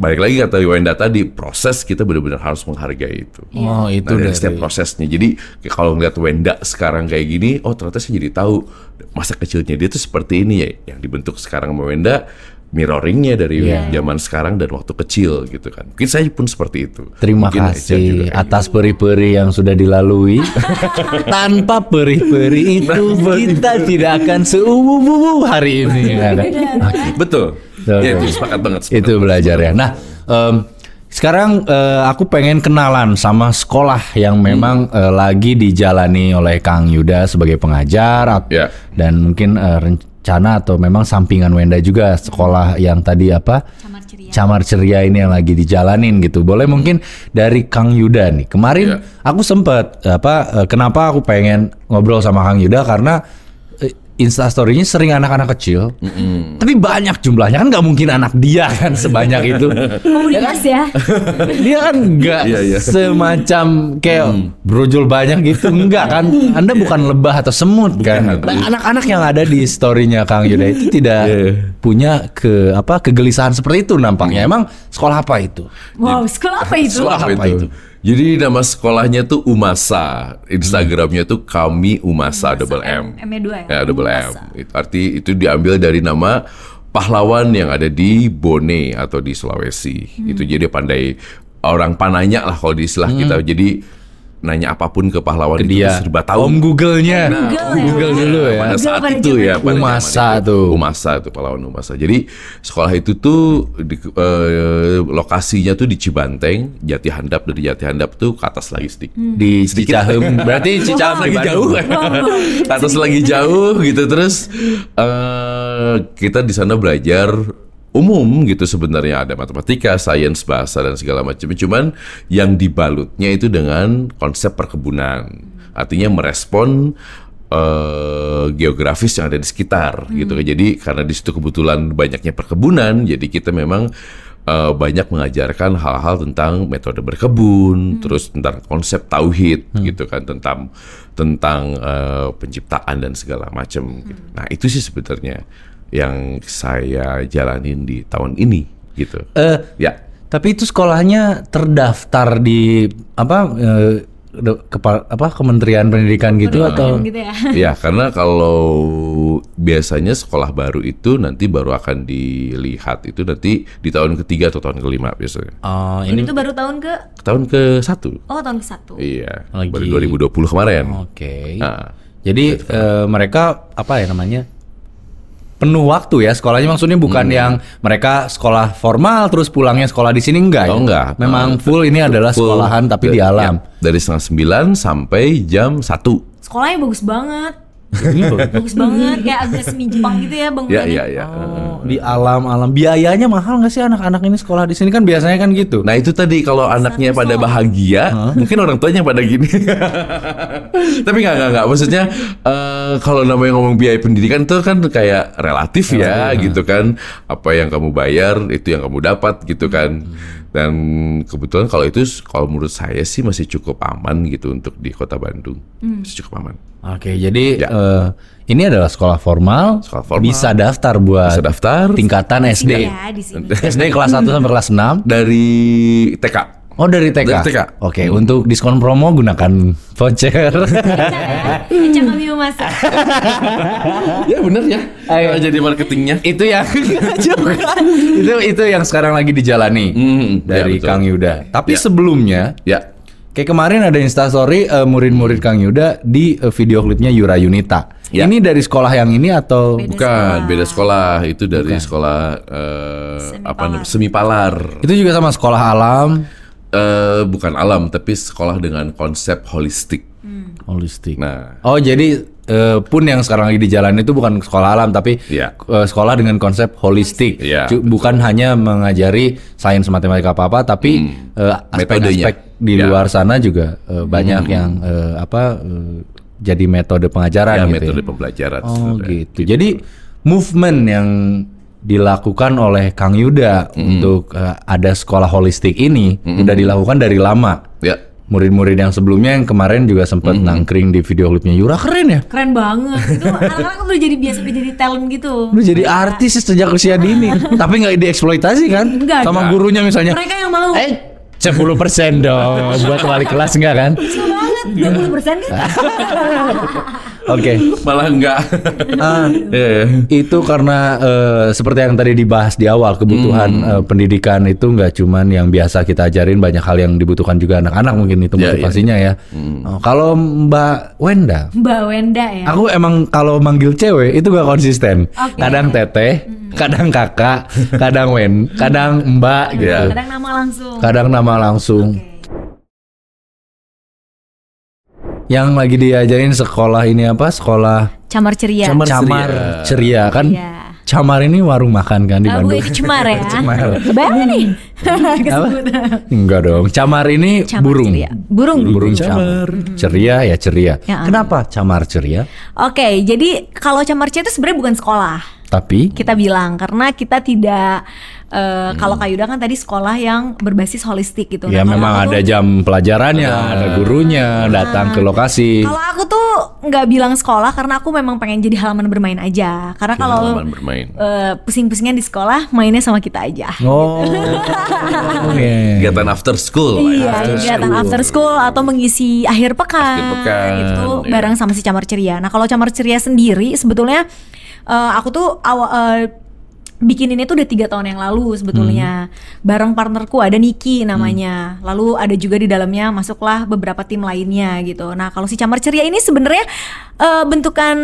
balik lagi kata Wenda tadi proses kita benar-benar harus menghargai itu. Oh, itu Nah, dari dari setiap prosesnya. Jadi kalau ngeliat Wenda sekarang kayak gini, oh ternyata saya jadi tahu masa kecilnya dia tuh seperti ini ya. Yang dibentuk sekarang sama Wenda mirroringnya dari Iya. zaman sekarang dan waktu kecil gitu kan. Mungkin saya pun seperti itu. Terima Mungkin juga kasih kayak atas peri-peri yang sudah dilalui. Tanpa peri-peri itu kita tidak akan seubu hari ini. Ya kan? gitu. Betul. Betul. Ya, itu sepakat banget. sepakat itu belajar ya. Nah, em, sekarang eh, aku pengen kenalan sama sekolah yang memang eh, lagi dijalani oleh Kang Yuda sebagai pengajar Ya. dan mungkin eh, rencana atau memang sampingan Wenda juga sekolah yang tadi apa? Camar ceria. Camar ceria ini yang lagi dijalanin gitu. Boleh mungkin dari Kang Yuda nih. Kemarin Ya. aku sempet apa? eh, kenapa aku pengen ngobrol sama Kang Yuda karena Instastory-nya sering anak-anak kecil, tapi banyak jumlahnya kan nggak mungkin anak dia kan sebanyak itu. Komunitas ya. Dia kan nggak Iya, iya. semacam kayak brojol banyak gitu, enggak kan? Anda bukan lebah atau semut kan? Nah, Anak-anak yang ada di story-nya Kang Yuda itu tidak Iya. punya ke apa kegelisahan seperti itu nampaknya. Emang sekolah apa itu? Wow, sekolah apa itu? Sekolah apa Apa itu? Jadi nama sekolahnya tuh Umasa. Instagramnya tuh kami Umasa, double M. M-nya dua ya? Ya double M. Umasa. Itu arti itu diambil dari nama pahlawan yang ada di Bone atau di Sulawesi. Hmm. Itu jadi pandai orang pananya lah kalau di istilah kita. Jadi nanya apa pun ke pahlawan Ke itu dia. serba tahu. Om Google-nya. Google ya. Google dulu ya. pada Google saat pada itu ya pada Umasa itu. tuh. Umasa itu pahlawan Umasa jadi sekolah itu tuh di, eh, lokasinya tuh di Cibanteng Jati Handap dari Jati Handap tuh ke atas lagi sedikit Di Cicahem. Berarti Cicahem lagi jauh. Ke atas lagi jauh gitu terus eh kita di sana belajar umum gitu sebenarnya ada matematika, sains, bahasa dan segala macam. Cuman yang dibalutnya itu dengan konsep perkebunan. Artinya merespon eh, geografis yang ada di sekitar gitu. Jadi karena di situ kebetulan banyaknya perkebunan, jadi kita memang eh, banyak mengajarkan hal-hal tentang metode berkebun, terus tentang konsep tauhid gitu kan, tentang tentang eh, penciptaan dan segala macam. gitu. Nah itu sih sebenarnya yang saya jalanin di tahun ini gitu. Eh, Ya. Tapi itu sekolahnya terdaftar di apa eh, de- kepa- apa Kementerian Pendidikan gitu atau gitu ya. Ya, karena kalau biasanya sekolah baru itu nanti baru akan dilihat itu nanti di tahun ketiga atau tahun kelima biasanya. Oh, Ini ini tuh baru tahun ke Tahun ke satu. Oh, tahun ke satu. Iya, Lagi. baru 2020 kemarin. Oke. Nah, Jadi eh, mereka apa ya namanya? Penuh waktu ya sekolahnya maksudnya bukan yang mereka sekolah formal terus pulangnya sekolah di sini enggak Oh, ya? enggak. Memang full ini adalah full sekolahan tapi di alam. ya, dari setengah sembilan sampai jam satu. Sekolahnya bagus banget. Bagus banget kayak agak semi Jepang gitu ya Ya, bangunannya. ya, ya. Oh, di alam-alam biayanya mahal nggak sih anak-anak ini sekolah di sini kan biasanya kan gitu. Nah itu tadi kalau anaknya pada bahagia, mungkin orang tuanya pada gini. Tapi nggak nggak nggak. Maksudnya eh, kalau namanya ngomong biaya pendidikan itu kan kayak relatif ya, gitu kan. Apa yang kamu bayar itu yang kamu dapat gitu kan. Dan kebetulan kalau itu kalau menurut saya sih masih cukup aman gitu untuk di kota Bandung, masih cukup aman. Oke, jadi Ya. eh, ini adalah sekolah formal, Sekolah formal. bisa daftar buat Bisa daftar tingkatan SD. Ya, di sini. SD kelas 1 sampai kelas 6. dari TK. Oh dari TK. Dari TK. Oke, untuk diskon promo gunakan voucher. Encang kami masak. ya bener ya. Ayo. Jadi marketingnya. itu yang juga. itu itu yang sekarang lagi dijalani Hmm, dari ya, betul. Kang Yuda. Tapi Ya. sebelumnya Ya. Kayak kemarin ada instastory eh, murid-murid Kang Yuda di eh, video klipnya Yura Yunita. Ya. Ini dari sekolah yang ini atau Beda. Bukan, sekolah. beda sekolah. Itu dari sekolah eh, Semi apa? Semi palar. itu juga sama sekolah alam Eh, bukan alam, tapi sekolah dengan konsep holistik. holistik. Nah, Oh, jadi eh, pun yang sekarang lagi di jalan itu bukan sekolah alam tapi Iya. eh, sekolah dengan konsep holistik. Iya, Cu- bukan hanya mengajari sains matematika apa-apa tapi eh, Metodenya. aspek-aspek di Iya. luar sana juga eh, banyak yang eh, apa eh, jadi metode pengajaran ya gitu. metode ya. pembelajaran. Oh sebenarnya. gitu. Jadi movement yang dilakukan oleh Kang Yuda untuk eh, ada sekolah holistik ini udah dilakukan dari lama. Ya, murid-murid yang sebelumnya yang kemarin juga sempat nangkring di video klipnya Yura keren ya. Keren banget. Itu anak-anak udah jadi biasa udah jadi talent gitu. Udah jadi artis sejak usia dini, tapi nggak dieksploitasi kan? Enggak, Sama enggak. gurunya misalnya. Mereka yang mau. Eh, 10% dong buat wali kelas enggak kan? Banget, 20% kan? Oke. Malah enggak. Ah, Iya. itu karena eh, seperti yang tadi dibahas di awal kebutuhan eh, pendidikan itu nggak cuman yang biasa kita ajarin banyak hal yang dibutuhkan juga anak-anak mungkin itu Ya, ya. motivasinya ya. Oh, kalau Mbak Wenda, Mbak Wenda ya. aku emang kalau manggil cewek itu gak konsisten. Oke. Kadang teteh, kadang kakak, kadang wen, kadang mbak gitu. Ya. Kadang nama langsung. Kadang nama langsung. Oke. Yang lagi diajarin sekolah ini apa? Sekolah Camar ceria. Camar Camar Ceria kan? Iya. Camar ini warung makan kan di Bandung. itu cemar ya. Cemar. Kebayang nih. Kesebut. Enggak dong. Camar ini Camar burung. ceria. Burung. Burung camar. Ceria ya ceria. Ya, Kenapa camar ceria? Oke, jadi kalau camar ceria itu sebenarnya bukan sekolah. Tapi Kita bilang karena kita tidak eh, kalau Hmm. Kayuda kan tadi sekolah yang berbasis holistik gitu. ya Nah, kalau memang ada tuh- jam pelajarannya, ada gurunya, datang ke lokasi. Kalau aku tuh nggak bilang sekolah karena aku memang pengen jadi halaman bermain aja. Karena kalau eh, pusing-pusingnya di sekolah, mainnya sama kita aja. Oh. Oke. Kegiatan after school. ya. Iya, kegiatan after school atau mengisi akhir pekan, Akhir pekan, itu iya. bareng sama si Camar Ceria. Nah, kalau Camar Ceria sendiri sebetulnya eh, aku tuh awal eh, bikin ini tuh udah tiga tahun yang lalu sebetulnya. Bareng partnerku ada Niki namanya. Lalu ada juga di dalamnya masuklah beberapa tim lainnya gitu. Nah kalau si camar ceria ini sebenarnya eh, bentukan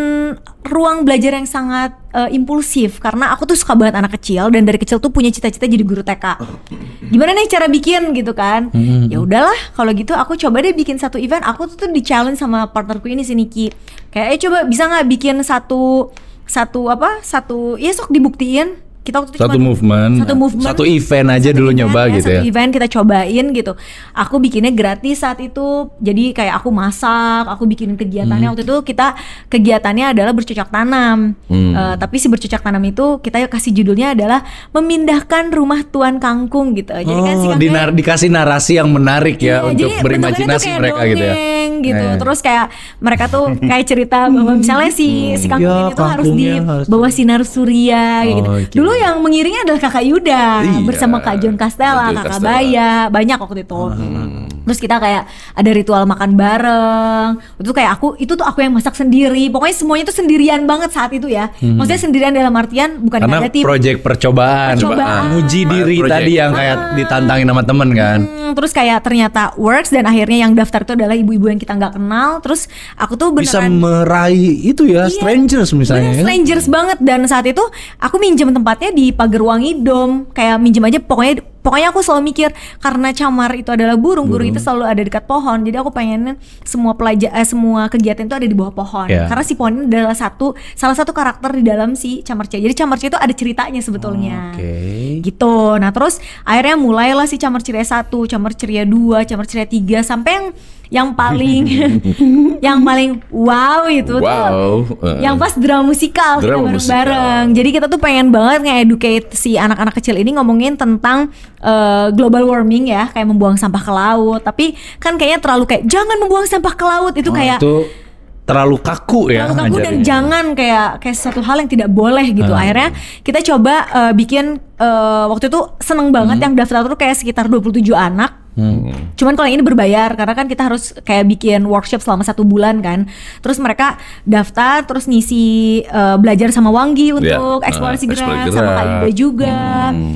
ruang belajar yang sangat eh, impulsif. Karena aku tuh suka banget anak kecil dan dari kecil tuh punya cita-cita jadi guru TK gimana nih cara bikin gitu kan? Ya udahlah kalau gitu aku coba deh bikin satu event. Aku tuh, tuh di challenge sama partnerku ini si Niki. Kayak eh coba bisa nggak bikin satu satu apa satu ya sok dibuktiin kita waktu itu Satu cuma- movement, satu movement satu event aja dulu event nyoba ya, gitu satu ya. event kita cobain gitu aku bikinnya gratis saat itu jadi kayak aku masak aku bikin Hmm. kegiatannya waktu itu kita kegiatannya adalah bercocok tanam Hmm. Eh, tapi si bercocok tanam itu kita kasih judulnya adalah memindahkan rumah tuan kangkung gitu jadi kan si Oh, dinar- dikasih narasi yang menarik ya Iya, untuk jadi berimajinasi mereka gitu ya. dongeng gitu. Iya, iya. Terus kayak mereka tuh kayak cerita bahwa misalnya si si kangkung Ya, ini tuh harus di harus- bawah sinar surya kayak gitu. Oh, oke. Dulu yang mengiringnya adalah Kakak Yuda Iya. bersama Kak John Castella, John Kakak Castella. Baya, banyak waktu itu. Hmm. Terus kita kayak ada ritual makan bareng. Itu kayak aku itu tuh aku yang masak sendiri. Pokoknya semuanya tuh sendirian banget saat itu ya. Maksudnya sendirian dalam artian bukan Hmm. Karena negatif. proyek percobaan, Percobaan. nguji diri Project. tadi yang kayak ditantangin sama temen kan. Hmm, terus kayak ternyata works dan akhirnya yang daftar itu adalah ibu-ibu yang kita nggak kenal. Terus aku tuh Bisa beneran meraih itu ya, Iya. strangers misalnya Bener, ya. strangers banget dan saat itu aku minjem tempatnya di Pagerwangi Dom kayak minjem aja pokoknya pokoknya aku selalu mikir karena camar itu adalah burung, burung itu selalu ada dekat pohon. Jadi aku pengen semua pelajar eh, semua kegiatan itu ada di bawah pohon. Iya. karena si pohon ini adalah satu salah satu karakter di dalam si camar ceria jadi camar ceria itu ada ceritanya sebetulnya. Oke. gitu. Nah terus akhirnya mulailah si camar ceria satu camar ceria dua camar ceria tiga sampai yang yang paling yang paling wow itu tuh Wow. Eh. yang pas drama musikal kita Drama bareng-bareng. Jadi kita tuh pengen banget nge-educate si anak-anak kecil ini ngomongin tentang eh, global warming ya, kayak membuang sampah ke laut. Tapi kan kayaknya terlalu kayak jangan membuang sampah ke laut itu Oh, kayak itu terlalu kaku ya terlalu kaku dan jangan kayak kayak sesuatu hal yang tidak boleh gitu. Ah. Akhirnya kita coba eh, bikin eh, waktu itu seneng banget yang daftar tuh kayak sekitar 27 anak. Hmm. Cuman kalau ini berbayar karena kan kita harus kayak bikin workshop selama satu bulan kan. Terus mereka daftar terus ngisi eh, belajar sama Wanggi untuk Ya, eksplorasi eh, gerak eksplorasi sama gerak. Kak Yuda juga.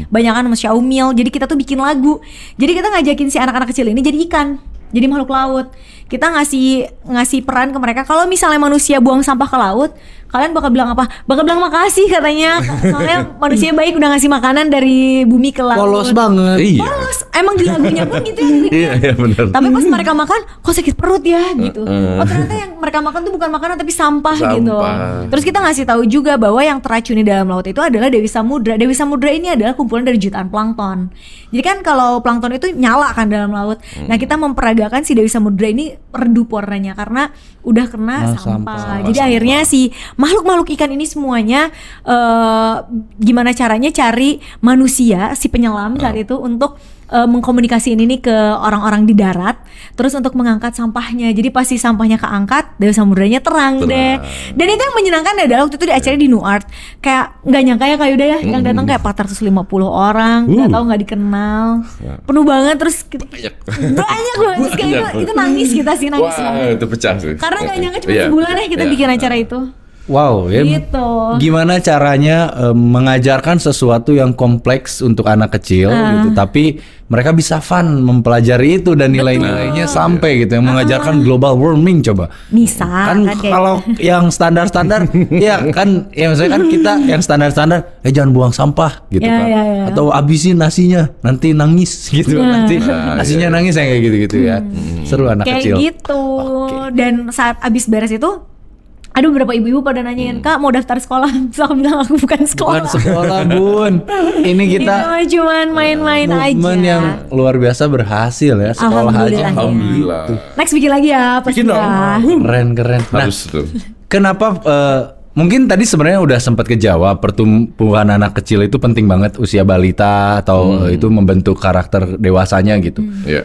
Banyak kan sama Xiaomil. Jadi kita tuh bikin lagu. Jadi kita ngajakin si anak-anak kecil ini jadi ikan. Jadi makhluk laut. Kita ngasih ngasih peran ke mereka kalau misalnya manusia buang sampah ke laut, kalian bakal bilang apa? Bakal bilang makasih katanya. Soalnya manusia baik udah ngasih makanan dari bumi ke laut. Polos banget. Iya. Polos. Emang di lagunya pun gitu ya. Iya, iya benar. Tapi pas mereka makan, kok sakit perut ya gitu. Oh ternyata yang mereka makan tuh bukan makanan tapi sampah, gitu. Sampah. Terus kita ngasih tahu juga bahwa yang teracuni dalam laut itu adalah Dewi Samudra. Dewi Samudra ini adalah kumpulan dari jutaan plankton. Jadi kan kalau plankton itu nyala kan dalam laut. Nah kita memperagakan si Dewi Samudra ini redup warnanya karena udah kena Ah, sampah. sampah. Jadi akhirnya si makhluk-makhluk ikan ini semuanya eh, gimana caranya cari manusia si penyelam saat itu untuk eh, mengkomunikasiin ini ke orang-orang di darat, terus untuk mengangkat sampahnya. Jadi pasti sampahnya keangkat, Dewa Samudranya terang, deh. Dan itu yang menyenangkan adalah waktu itu di acara di New Art, kayak nggak nyangka ya kayak udah ya, yang datang kayak 450 orang, nggak tahu nggak dikenal, penuh banget terus kita- Banyak. banyak banget Terus kayak itu, itu nangis kita sih nangis Wah, banget. itu pecah sih. Karena nggak nyangka cuma Iya. sebulan ya kita Iya. bikin acara itu. Wow, ya. Gitu. Gimana caranya eh, mengajarkan sesuatu yang kompleks untuk anak kecil Ah. gitu, tapi mereka bisa fun mempelajari itu dan nilai-nilainya sampai gitu yang mengajarkan global warming coba. Bisa kan kan kayak kalau yang standar-standar ya kan ya misalnya kan kita yang standar-standar eh jangan buang sampah gitu Ya, kan ya, ya. atau abisin nasinya nanti nangis gitu nanti nasinya nangis yang kayak gitu-gitu ya seru anak kayak kecil gitu. Dan saat abis beres itu ada beberapa ibu-ibu pada nanyain kak mau daftar sekolah? Terus aku bilang aku bukan sekolah bukan sekolah. bun. Ini Ini kita mah cuman main-main aja. movement yang luar biasa berhasil ya sekolah aja. Alhamdulillah. Alhamdulillah. next bikin lagi ya pasti Bikin ya keren keren. Nah Harus tuh. kenapa eh, mungkin tadi sebenarnya udah sempat kejawab pertumbuhan anak kecil itu penting banget usia balita atau eh, itu membentuk karakter dewasanya gitu. Iya.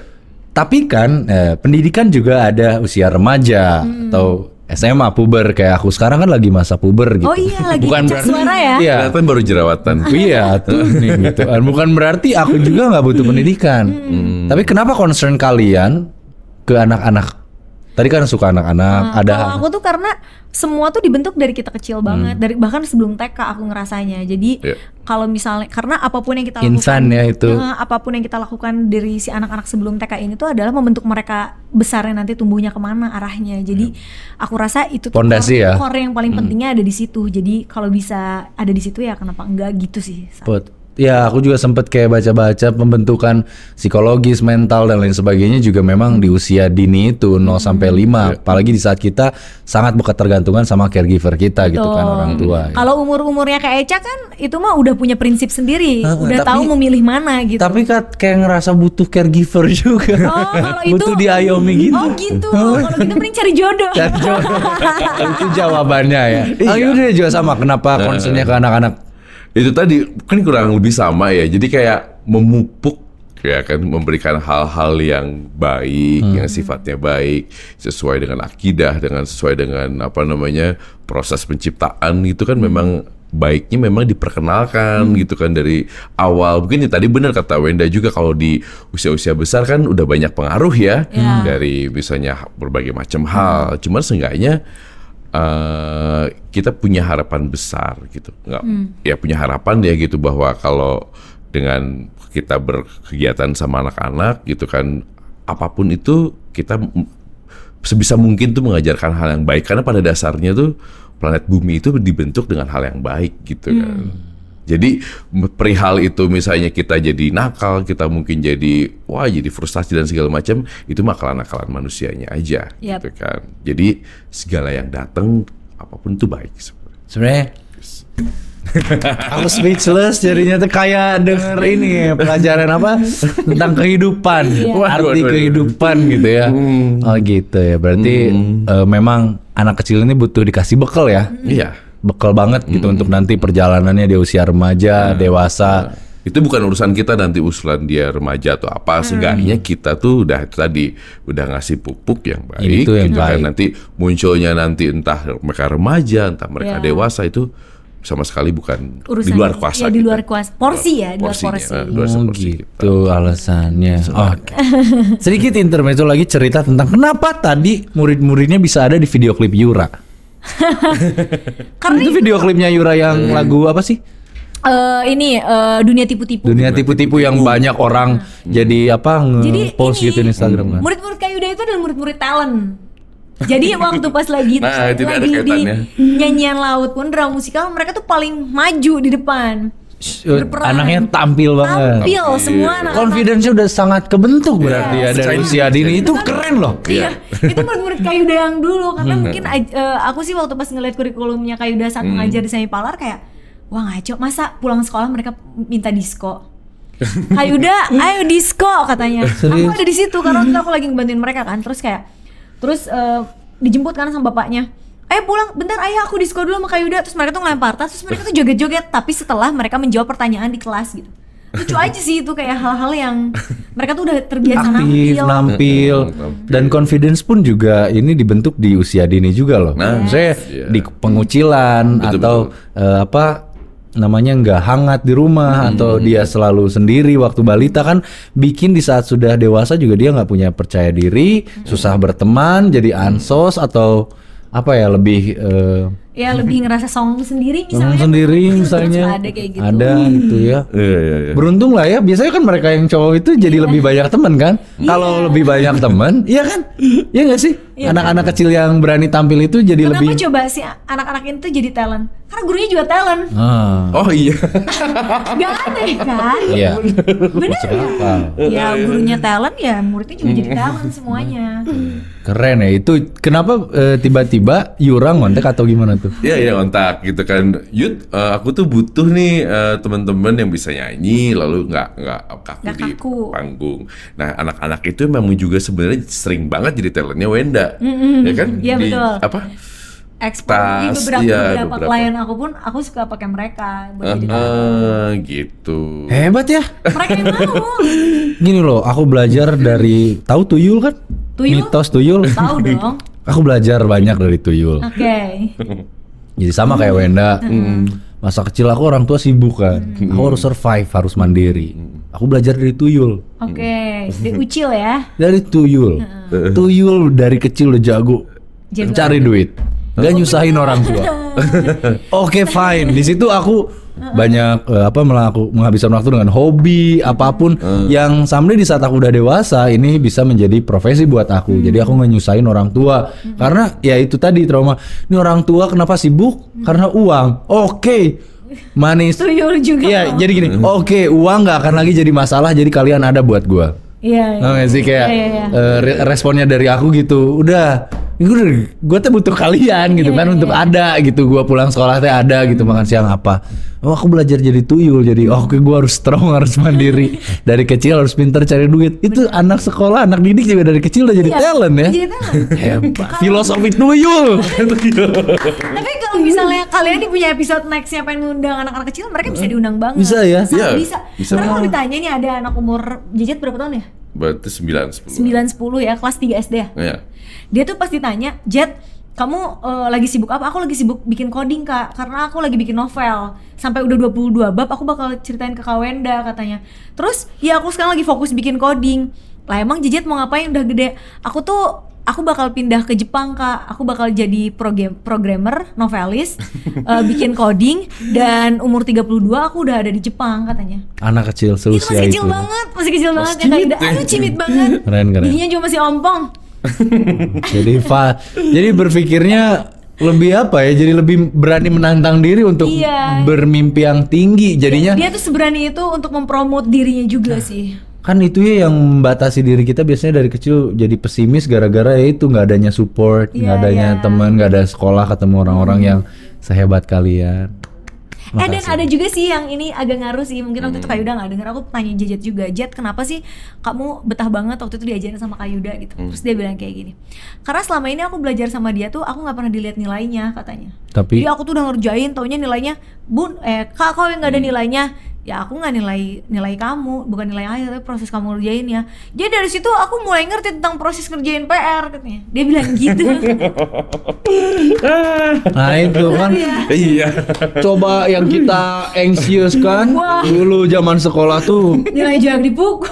tapi kan eh, pendidikan juga ada usia remaja atau SMA puber kayak aku sekarang kan lagi masa puber gitu. Oh iya, lagi bukan berarti suara ya? iya. Kelihatan baru jerawatan. iya tuh nih gitu. Kan bukan berarti aku juga nggak butuh pendidikan. Tapi kenapa concern kalian ke anak-anak tadi kan suka anak-anak Nah, ada Kalau aku tuh karena semua tuh dibentuk dari kita kecil banget, dari bahkan sebelum TK aku ngerasanya. Jadi Iya. kalau misalnya karena apa pun yang kita lakukan, Infant ya itu. Nah, apa pun yang kita lakukan dari si anak-anak sebelum TK ini tuh adalah membentuk mereka besarnya nanti tumbuhnya ke mana arahnya. Jadi aku rasa itu tuh Pondasi core, ya. core yang paling pentingnya ada di situ. Jadi kalau bisa ada di situ ya kenapa enggak gitu sih. Put. Ya, aku juga sempet kayak baca-baca pembentukan psikologis, mental dan lain sebagainya juga memang di usia dini itu 0 sampai 5. Apalagi di saat kita sangat ketergantungan sama caregiver kita gitu kan Betul. orang tua. ya. Kalau umur-umurnya kayak Eca kan itu mah udah punya prinsip sendiri, Heeh, udah tapi- tahu memilih mana gitu. Tapi kan kayak ngerasa butuh caregiver juga. Oh, kalau itu butuh diayomi gitu. Oh, gitu. Kalau gitu mending cari jodoh. Cari jodoh. itu jawabannya ya. Oh, Yudha juga sama. Kenapa concernnya ke anak-anak? Itu tadi kan kurang lebih sama ya. Jadi kayak memupuk ya kan memberikan hal-hal yang baik yang sifatnya baik sesuai dengan akidah dengan sesuai dengan apa namanya proses penciptaan itu kan memang baiknya memang diperkenalkan gitu kan dari awal. Mungkin ya tadi benar kata Wenda juga kalau di usia-usia besar kan udah banyak pengaruh ya Ya. dari misalnya berbagai macam hal. Cuman seenggaknya eh, kita punya harapan besar gitu. Nggak ya punya harapan ya gitu bahwa kalau dengan kita berkegiatan sama anak-anak gitu kan apa pun itu kita sebisa mungkin tuh mengajarkan hal yang baik. Karena pada dasarnya tuh planet bumi itu dibentuk dengan hal yang baik gitu kan jadi perihal itu misalnya kita jadi nakal, kita mungkin jadi wah jadi frustasi dan segala macam, itu mah nakalan manusianya aja Yap. gitu kan. Jadi segala yang datang apa pun itu baik sebenarnya. Sebenarnya aku speechless jadinya tuh kayak denger ini pelajaran apa tentang kehidupan Waduh, arti waduh, waduh. kehidupan gitu ya oh gitu ya berarti eh, memang anak kecil ini butuh dikasih bekal ya Iya. Bekal banget gitu untuk nanti perjalanannya di usia remaja dewasa Itu bukan urusan kita nanti usulan dia remaja atau apa, seenggaknya kita tuh udah tadi udah ngasih pupuk yang baik, Itu yang gitu kan. baik. Nanti munculnya nanti entah mereka remaja, entah mereka Ya. dewasa itu sama sekali bukan Urusan di luar kuasa ya, di kita. luar kuasa. Porsi ya, di luar porsi. di luar oh porsi kita. gitu alasannya oke sedikit intermezzo lagi cerita tentang kenapa tadi murid-muridnya bisa ada di video klip Yura Karena itu video klipnya Yura yang lagu apa sih eh, ini eh, dunia tipu-tipu. Dunia tipu-tipu yang banyak orang jadi apa Jadi nge-post gitu di Instagram kan. Murid-murid Kayuda itu adalah murid-murid talent. Jadi waktu pas lagi Nah, lagi di kaitannya. nyanyian laut pun drama musikal mereka tuh paling maju di depan. Berperan. Anaknya tampil banget. Tampil semua anak Confidence-nya udah sangat kebentuk berarti ya dari usia dini itu keren loh. Iya, itu murid-murid Kayuda yang dulu karena mungkin aj- eh, aku sih waktu pas ngeliat kurikulumnya Kayuda saat mengajar di Semi Palar kayak wah ngaco masa pulang sekolah mereka minta disko. Kayuda, ayo disko katanya. Aku ada di situ karena waktu itu aku lagi ngebantuin mereka kan. Terus kayak terus eh, dijemput kan sama bapaknya. Ayo pulang, bentar ayah aku disko dulu sama Kayuda Terus mereka tuh ngelempar tas, terus mereka tuh joget-joget. Tapi setelah mereka menjawab pertanyaan di kelas gitu. Lucu aja sih itu kayak hal-hal yang mereka tuh udah terbiasa aktif, nampil. nampil, Nampil. dan confidence pun juga ini dibentuk di usia dini juga loh. Nah, Saya iya. di pengucilan Betul, atau eh, apa namanya nggak hangat di rumah atau dia selalu sendiri waktu balita kan bikin di saat sudah dewasa juga dia nggak punya percaya diri, susah berteman, jadi ansos atau apa ya lebih eh, Ya lebih ngerasa song sendiri misalnya. sendiri Terus misalnya ada kayak gitu. ada gitu ya Iya iya iya. beruntung lah ya biasanya kan mereka yang cowok itu jadi lebih banyak teman kan kalau lebih banyak teman iya kan iya nggak sih Iya. anak-anak kecil yang berani tampil itu jadi Kenapa lebih coba sih anak-anak itu jadi talent? Karena gurunya juga talent. ah Oh iya. Gak aneh kan? iya Bener ya? Ya gurunya talent ya muridnya juga jadi talent semuanya. keren ya itu kenapa eh, tiba-tiba Yura ngontek atau gimana tuh Iya iya kontak gitu kan. Yud, eh, aku tuh butuh nih eh, teman-teman yang bisa nyanyi lalu nggak nggak kaku Nggak di kaku. panggung. Nah anak-anak itu memang juga sebenarnya sering banget jadi talentnya Wenda, ya kan? Iya, betul. Apa? Ekspor di Tas, beberapa, iya, beberapa beberapa. klien aku pun aku suka pakai mereka buat jadi. Ah, gitu. hebat ya Mereka yang mau. gini loh aku belajar dari tahu tuyul kan Tuyul? mitos tuyul Tahu dong. aku belajar banyak dari tuyul Oke. Jadi sama kayak Wenda. Masa kecil aku orang tua sibuk kan. Aku harus survive, harus mandiri. Aku belajar dari tuyul. Oke. Di ucil ya. Dari tuyul. Tuyul dari kecil udah jago Jago. cari duit. Gak nyusahin orang tua. Oke fine. Di situ aku banyak eh, apa melaku, menghabiskan waktu dengan hobi apa pun yang sampai di saat aku udah dewasa ini bisa menjadi profesi buat aku. Jadi aku nyusahin orang tua karena ya itu tadi trauma. Ini orang tua kenapa sibuk? Karena uang. Oke. Manis. Tuyul juga. Iya, jadi gini. Oke, uang nggak akan lagi jadi masalah. Jadi kalian ada buat gua. Iya. iya. Nggak nggak sih kayak Iya, iya, iya. eh, re- responnya dari aku gitu. Udah, gue gue tuh butuh kalian gitu Iya, kan iya, untuk iya. ada gitu. Gua pulang sekolah teh ada gitu makan siang apa. Oh aku belajar jadi tuyul jadi oh, oke gue harus strong harus mandiri dari kecil harus pintar cari duit itu anak sekolah anak didik juga dari kecil udah jadi Iya, talent ya Jadi talent. hebat filosofi tuyul Tapi kalau misalnya kalian nih punya episode nextnya pengen ngundang anak-anak kecil, mereka bisa diundang banget. Bisa ya? Sangat Iya, bisa. bisa Karena kalau ditanya nih ada anak umur Jejet berapa tahun ya? Berarti 9 10. 9 10 ya, kelas 3 SD ya. Iya. Dia tuh pasti tanya, "Jet, kamu eh, lagi sibuk apa? Aku lagi sibuk bikin coding, Kak. Karena aku lagi bikin novel. Sampai udah 22 bab aku bakal ceritain ke Kak Wenda katanya. Terus, ya aku sekarang lagi fokus bikin coding. Lah emang Jejet mau ngapain? Udah gede? Aku tuh aku bakal pindah ke Jepang kak. Aku bakal jadi program programmer novelis eh, bikin coding dan umur 32 aku udah ada di Jepang katanya. Anak kecil itu masih seusia kecil itu. banget masih kecil banget ya kayak aduh cimit banget. Keren, keren. Giginya juga masih ompong. Jadi fa jadi berpikirnya lebih apa ya? Jadi lebih berani menantang diri untuk Iya. bermimpi yang tinggi jadinya. Dia tuh seberani itu untuk mempromot dirinya juga sih kan itu ya yang membatasi diri kita biasanya dari kecil jadi pesimis gara-gara ya itu nggak adanya support nggak Iya, adanya iya. teman nggak ada sekolah ketemu orang-orang yang sehebat kalian. Eh dan ada juga sih yang ini agak ngaruh sih mungkin waktu itu Kak Yuda nggak denger. Aku tanya Jejet juga Jet kenapa sih kamu betah banget waktu itu diajarin sama Kak Yuda? Gitu. Terus dia bilang kayak gini karena selama ini aku belajar sama dia tuh aku nggak pernah dilihat nilainya katanya. Tapi Jadi aku tuh udah ngerjain taunya nilainya bun eh kak kau yang nggak ada nilainya ya aku nggak nilai nilai kamu bukan nilai akhir tapi proses kamu ngerjain ya. Jadi dari situ aku mulai ngerti tentang proses ngerjain PR katanya. Dia bilang gitu. Nah itu kan. Iya. coba yang kita anxious kan Wah. dulu zaman sekolah tuh. Nilai jangan dipukul.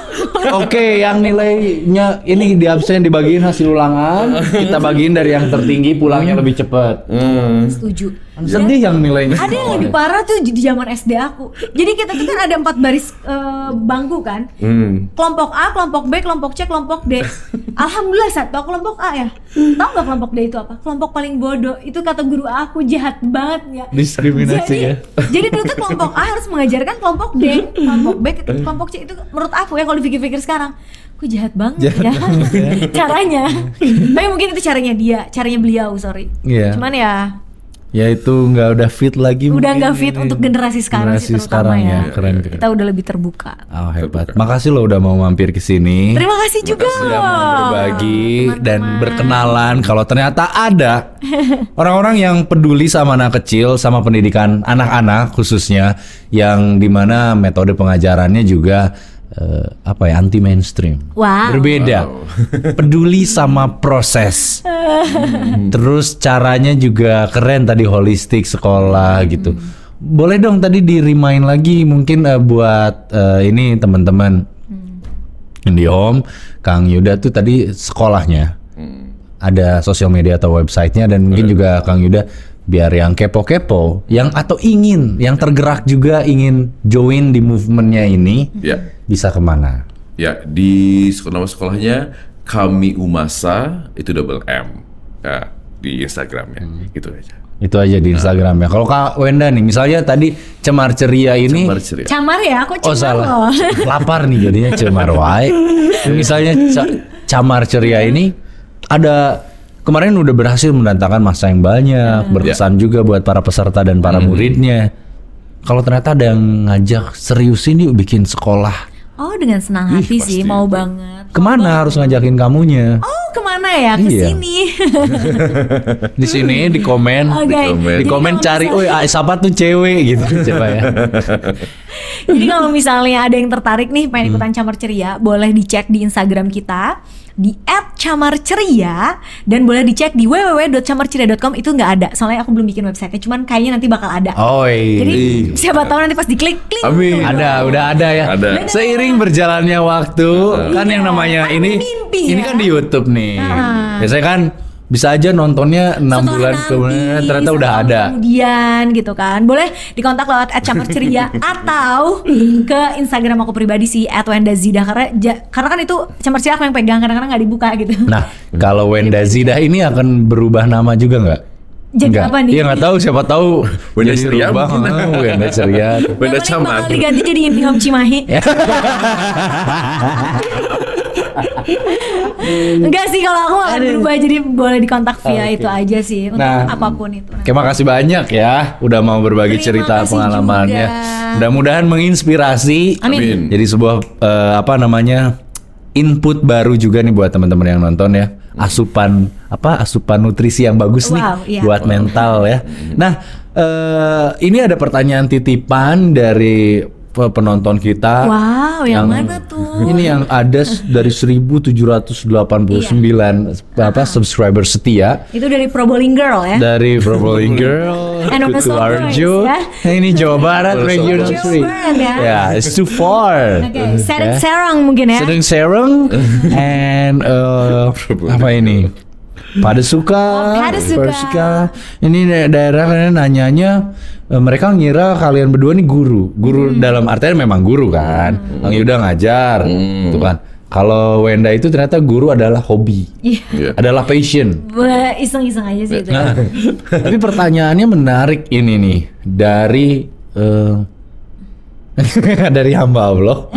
Oke, yang nilainya ini di absen dibagiin hasil ulangan, kita bagiin dari yang tertinggi pulangnya lebih cepat. Hmm. setuju Sedih yang nilainya. ada yang lebih parah tuh di zaman SD aku jadi kita tuh kan ada empat baris eh, bangku kan Hmm. kelompok A, kelompok B, kelompok C, kelompok D. Alhamdulillah satu kelompok A ya. Tahu nggak kelompok D itu apa? Kelompok paling bodoh. Itu kata guru aku jahat banget ya. Diskriminasi jadi, ya. Jadi dulu tuh kelompok A harus mengajarkan kelompok D, kelompok B, kelompok C itu menurut aku ya kalau dipikir-pikir sekarang, kok jahat banget Jahat ya banget ya. caranya. Tapi mungkin itu caranya dia, caranya beliau, sorry. Iya. Cuman ya Ya itu nggak udah fit lagi. Udah nggak fit ini. untuk generasi sekarang Generasi sih terutama sekarang ya. ya, keren keren. Kita udah lebih terbuka. Oh hebat. Makasih lo udah mau mampir ke sini. Terima kasih juga. Sudah mau berbagi dan berkenalan kalau ternyata ada orang-orang yang peduli sama anak kecil, sama pendidikan anak-anak khususnya yang di mana metode pengajarannya juga eh, apa ya anti mainstream. Wow. Berbeda. Peduli sama proses. Terus caranya juga keren tadi holistik sekolah gitu. Boleh dong tadi di remind lagi mungkin eh, buat eh, ini teman-teman di home Kang Yuda tuh tadi sekolahnya ada sosial media atau websitenya dan mungkin juga Kang Yuda biar yang kepo-kepo yang atau ingin yang tergerak juga ingin join di movementnya ini Ya. bisa ke mana? Ya, di sekolah nama sekolahnya Kami Umasa itu double M. Ya, di Instagramnya. Hmm. Gitu aja. Itu aja di Instagram ya. Kalau Kak Wenda nih, misalnya tadi cemar ceria ini, Cemar ceria. Camar ya, aku oh cemar salah, loh. lapar nih jadinya cemar wae. Misalnya ca- camar ceria ini ada kemarin udah berhasil mendatangkan masa yang banyak, berkesan juga buat para peserta dan para muridnya. Kalau ternyata ada yang ngajak serius ini bikin sekolah, Oh dengan senang hati sih, pasti. mau banget. ke mana harus ngajakin kamunya? Oh ke mana ya? Ke Iya. sini. Di sini di komen, Oke. di Jadi komen kalau cari, oh siapa tuh cewek gitu coba ya. Jadi kalau misalnya ada yang tertarik nih pengen Hmm. ikutan Camar Ceria, boleh dicek di Instagram kita di @camarceria dan boleh dicek di www.camarceria.com itu nggak ada soalnya aku belum bikin websitenya cuman kayaknya nanti bakal ada Oh jadi iya. siapa tahu nanti pas diklik klik Amin. Ada, udah ada ya. Ada. Seiring berjalannya waktu, kan yang namanya ini mimpi ini ya. kan di YouTube nih. Ah. Biasanya kan bisa aja nontonnya enam Setelah bulan kemudian ternyata udah ada. Kemudian gitu kan. Boleh dikontak lewat @camarceria atau ke Instagram aku pribadi sih @wendazida karena ja- karena kan itu Camar Ceria aku yang pegang kadang-kadang nggak dibuka gitu. Nah, kalau Wenda Zidah ini akan berubah nama juga nggak? Jadi Nggak. apa nih? Iya nggak tahu siapa tahu. Wenda Jadi Ceria ah, Wenda Ceria. Camar. bakal diganti jadi Intihom Cimahi. Enggak sih kalau aku akan berubah jadi boleh dikontak via Oke. itu aja sih untuk Nah, apa pun itu. Oke, makasih banyak ya udah mau berbagi Terima cerita kasih pengalamannya. Mudah-mudahan menginspirasi. Amin. Amin. Jadi sebuah eh, apa namanya input baru juga nih buat teman-teman yang nonton ya. Asupan apa asupan nutrisi yang bagus nih Wow, iya. buat mental ya. Nah, eh, ini ada pertanyaan titipan dari penonton kita. Wow, yang mana tuh? Ini yang ada dari 1789 apa subscriber setia Itu dari Pro Bowling Girl ya. dari And Kutu Arjo. ya. Nah, ini Jawa Barat Wonosobo. Regional Jawa 3. Barat ya. Ya, it's too far. Oke, Serang Ya. Serang mungkin ya. Sedang Serang and uh, apa ini? Pada suka, Oh, Pada Suka. Ini da- daerah kalian nanyanya eh, mereka ngira kalian berdua nih guru. Guru Hmm. dalam artian memang guru kan. Bang Yuda ngajar, gitu kan. Kalau Wenda itu ternyata guru adalah hobi, Iya. Iya. adalah passion. Iseng-iseng aja sih itu. Nah, tapi pertanyaannya menarik ini nih dari eh, dari hamba Allah.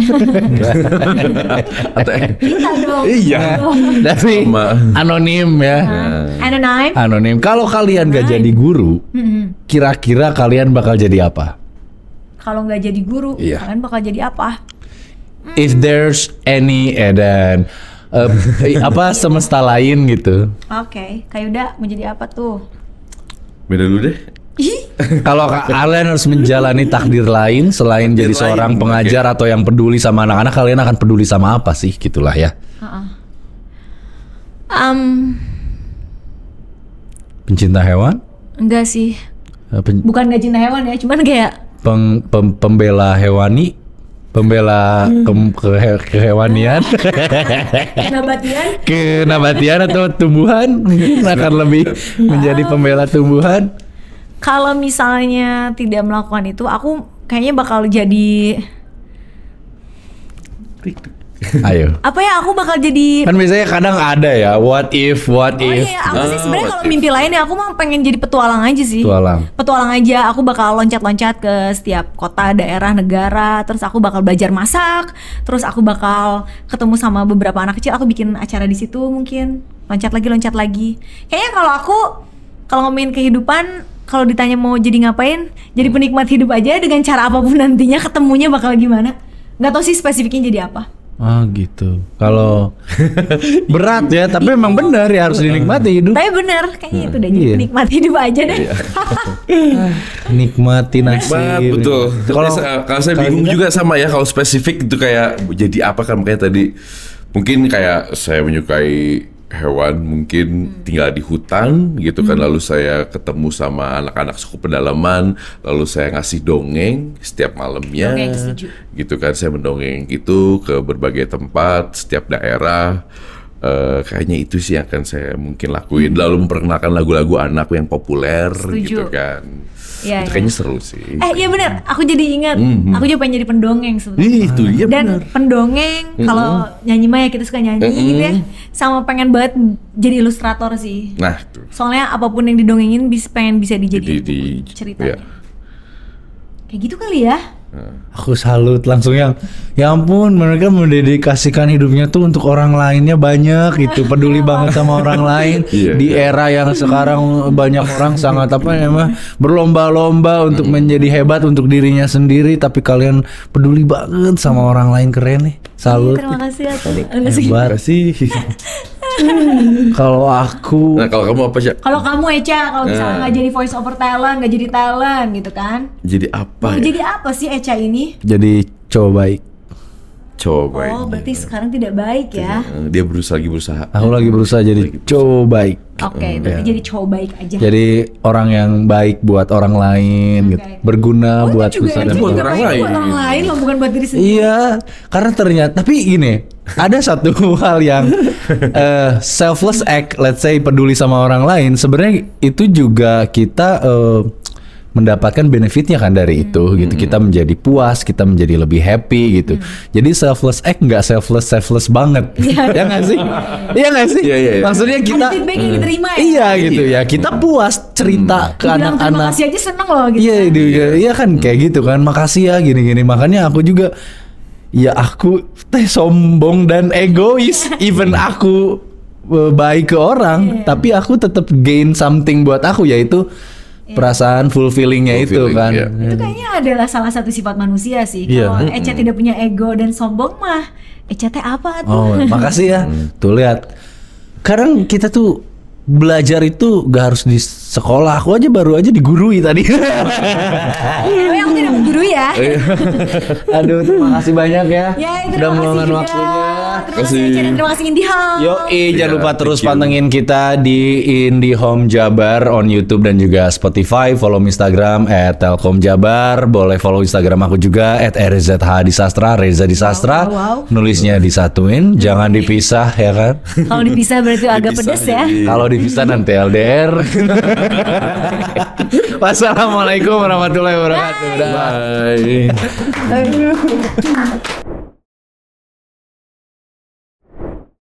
Iya. dari anonim ya. Anonym. Anonim. Kalau kalian gak jadi guru, kira-kira kalian bakal jadi apa? Kalau nggak jadi guru, Iya. kalian bakal jadi apa? If there's any eh, dan eh, apa semesta lain gitu. Oke, kayak udah mau jadi apa tuh? Beda dulu deh. Kalau ka- kalian harus menjalani takdir lain selain jadi lain, seorang pengajar atau yang peduli sama anak-anak, kalian akan peduli sama apa sih? Gitulah ya. Um, Pencinta hewan, enggak sih. Eh, pen- Bukan gak cinta hewan ya, cuman kayak peng- pem- pembela hewani, pembela ke- ke- kehewanian, nabatian. kenabatian atau tumbuhan akan lebih menjadi pembela tumbuhan. Kalau misalnya tidak melakukan itu, aku kayaknya bakal jadi Ayo. apa ya? Aku bakal jadi Kan biasanya kadang ada ya, what if, what Oh if. iya, aku sih Ah, sebenarnya kalau mimpi lain ya aku mah pengen jadi petualang aja sih. Petualang. Petualang aja, aku bakal loncat-loncat ke setiap kota, daerah, negara, terus aku bakal belajar masak, terus aku bakal ketemu sama beberapa anak kecil, aku bikin acara di situ mungkin. Loncat lagi, loncat lagi. Kayaknya kalau aku kalau ngomongin kehidupan kalau ditanya mau jadi ngapain, jadi penikmat hidup aja dengan cara apa pun nantinya ketemunya bakal gimana. Nggak tahu sih spesifiknya jadi apa. Ah gitu. Kalau berat ya, tapi memang benar ya harus dinikmati hidup. Tapi bener, kayaknya itu deh jadi Iya. penikmat hidup aja deh. Nikmati nasib. Bah, betul. Kalau Kalau kalau saya bingung juga sama ya kalau spesifik itu kayak jadi apa kan makanya tadi mungkin kayak saya menyukai hewan mungkin Hmm. tinggal di hutan gitu kan lalu saya ketemu sama anak-anak suku pedalaman lalu saya ngasih dongeng setiap malamnya Dongeng, setuju. gitu kan saya mendongeng itu ke berbagai tempat setiap daerah Eh, kayaknya itu sih yang akan saya mungkin lakuin lalu memperkenalkan lagu-lagu anak yang populer Setuju. gitu kan Iya, itu iya. kayaknya seru sih Eh iya bener, aku jadi ingat, aku juga pengen jadi pendongeng sebetulnya. Ih, itu dia Dan benar. pendongeng kalau nyanyi mah ya kita suka nyanyi gitu ya. Sama pengen banget jadi ilustrator sih. Nah, tuh. Soalnya apa pun yang didongengin bisa pengen bisa dijadiin Di- di- ceritanya. iya. Kayak gitu kali ya. Aku salut langsung yang ya ampun mereka mendedikasikan hidupnya tuh untuk orang lainnya banyak gitu peduli banget sama orang lain Iya, di iya. era yang sekarang banyak orang sangat apa namanya berlomba-lomba untuk menjadi hebat untuk dirinya sendiri tapi kalian peduli banget sama orang lain keren nih salut Terima kasih ya tadi. Enggak sih. hebat sih. kalau aku Nah, kalau kamu apa sih? Kalau kamu Eca, kalau misalnya Nah. nggak jadi voice over talent, nggak jadi talent gitu kan? Jadi apa ya? jadi apa sih Eca ini? jadi cowok baik Coba Oh, ini. berarti sekarang tidak baik ya? Dia berusaha lagi berusaha. aku lagi berusaha jadi cowok baik Oke, berarti jadi cowok baik aja. jadi orang yang baik buat orang lain gitu Oke. berguna Oh, buat Eca dan buat orang baik lain. buat orang lain loh, bukan buat diri sendiri. Iya, karena ternyata tapi gini, ada satu hal yang eh, selfless act, let's say peduli sama orang lain, sebenarnya itu juga kita eh, mendapatkan benefitnya kan dari itu Hmm. gitu. Kita menjadi puas, kita menjadi lebih happy gitu. Jadi selfless act nggak selfless selfless banget, ya nggak sih? Iya nggak sih? Iya, iya, iya. Ada Maksudnya kita feedback yang diterima ya? Iya gitu ya, kita puas cerita ke Bilang terima anak-anak. kasih aja seneng loh gitu. Iya, kan. iya, iya kan kayak gitu kan. Makasih ya gini-gini. Makanya aku juga ya aku teh sombong dan egois. Even aku eh, baik ke orang, Iya. tapi aku tetap gain something buat aku yaitu perasaan fulfillingnya itu Fulfilling, kan. iya. Itu kayaknya adalah salah satu sifat manusia sih. Iya. Kalau Eca tidak punya ego dan sombong mah, Eca teh apa tuh? Oh, makasih ya. Tuh lihat. Kadang kita tuh belajar itu gak harus di sekolah. Aku aja baru aja digurui tadi. Tapi aku tidak menggurui ya. Aduh, terima kasih banyak ya. Ya, Udah meluangkan waktunya. Terima kasih terima kasih Indihome. Yo, jangan Iya, lupa terus pantengin kita di IndiHome Jabar on YouTube dan juga Spotify. Follow Instagram @telkomjabar. Boleh follow Instagram aku juga @rzhdisastra, Reza Disastra. Wow, wow, wow. Nulisnya disatuin, jangan dipisah ya kan. Kalau dipisah berarti agak Dipisah pedes ya. jadi- Dipisah nanti LDR. Wassalamualaikum warahmatullahi wabarakatuh. Dah. Bye.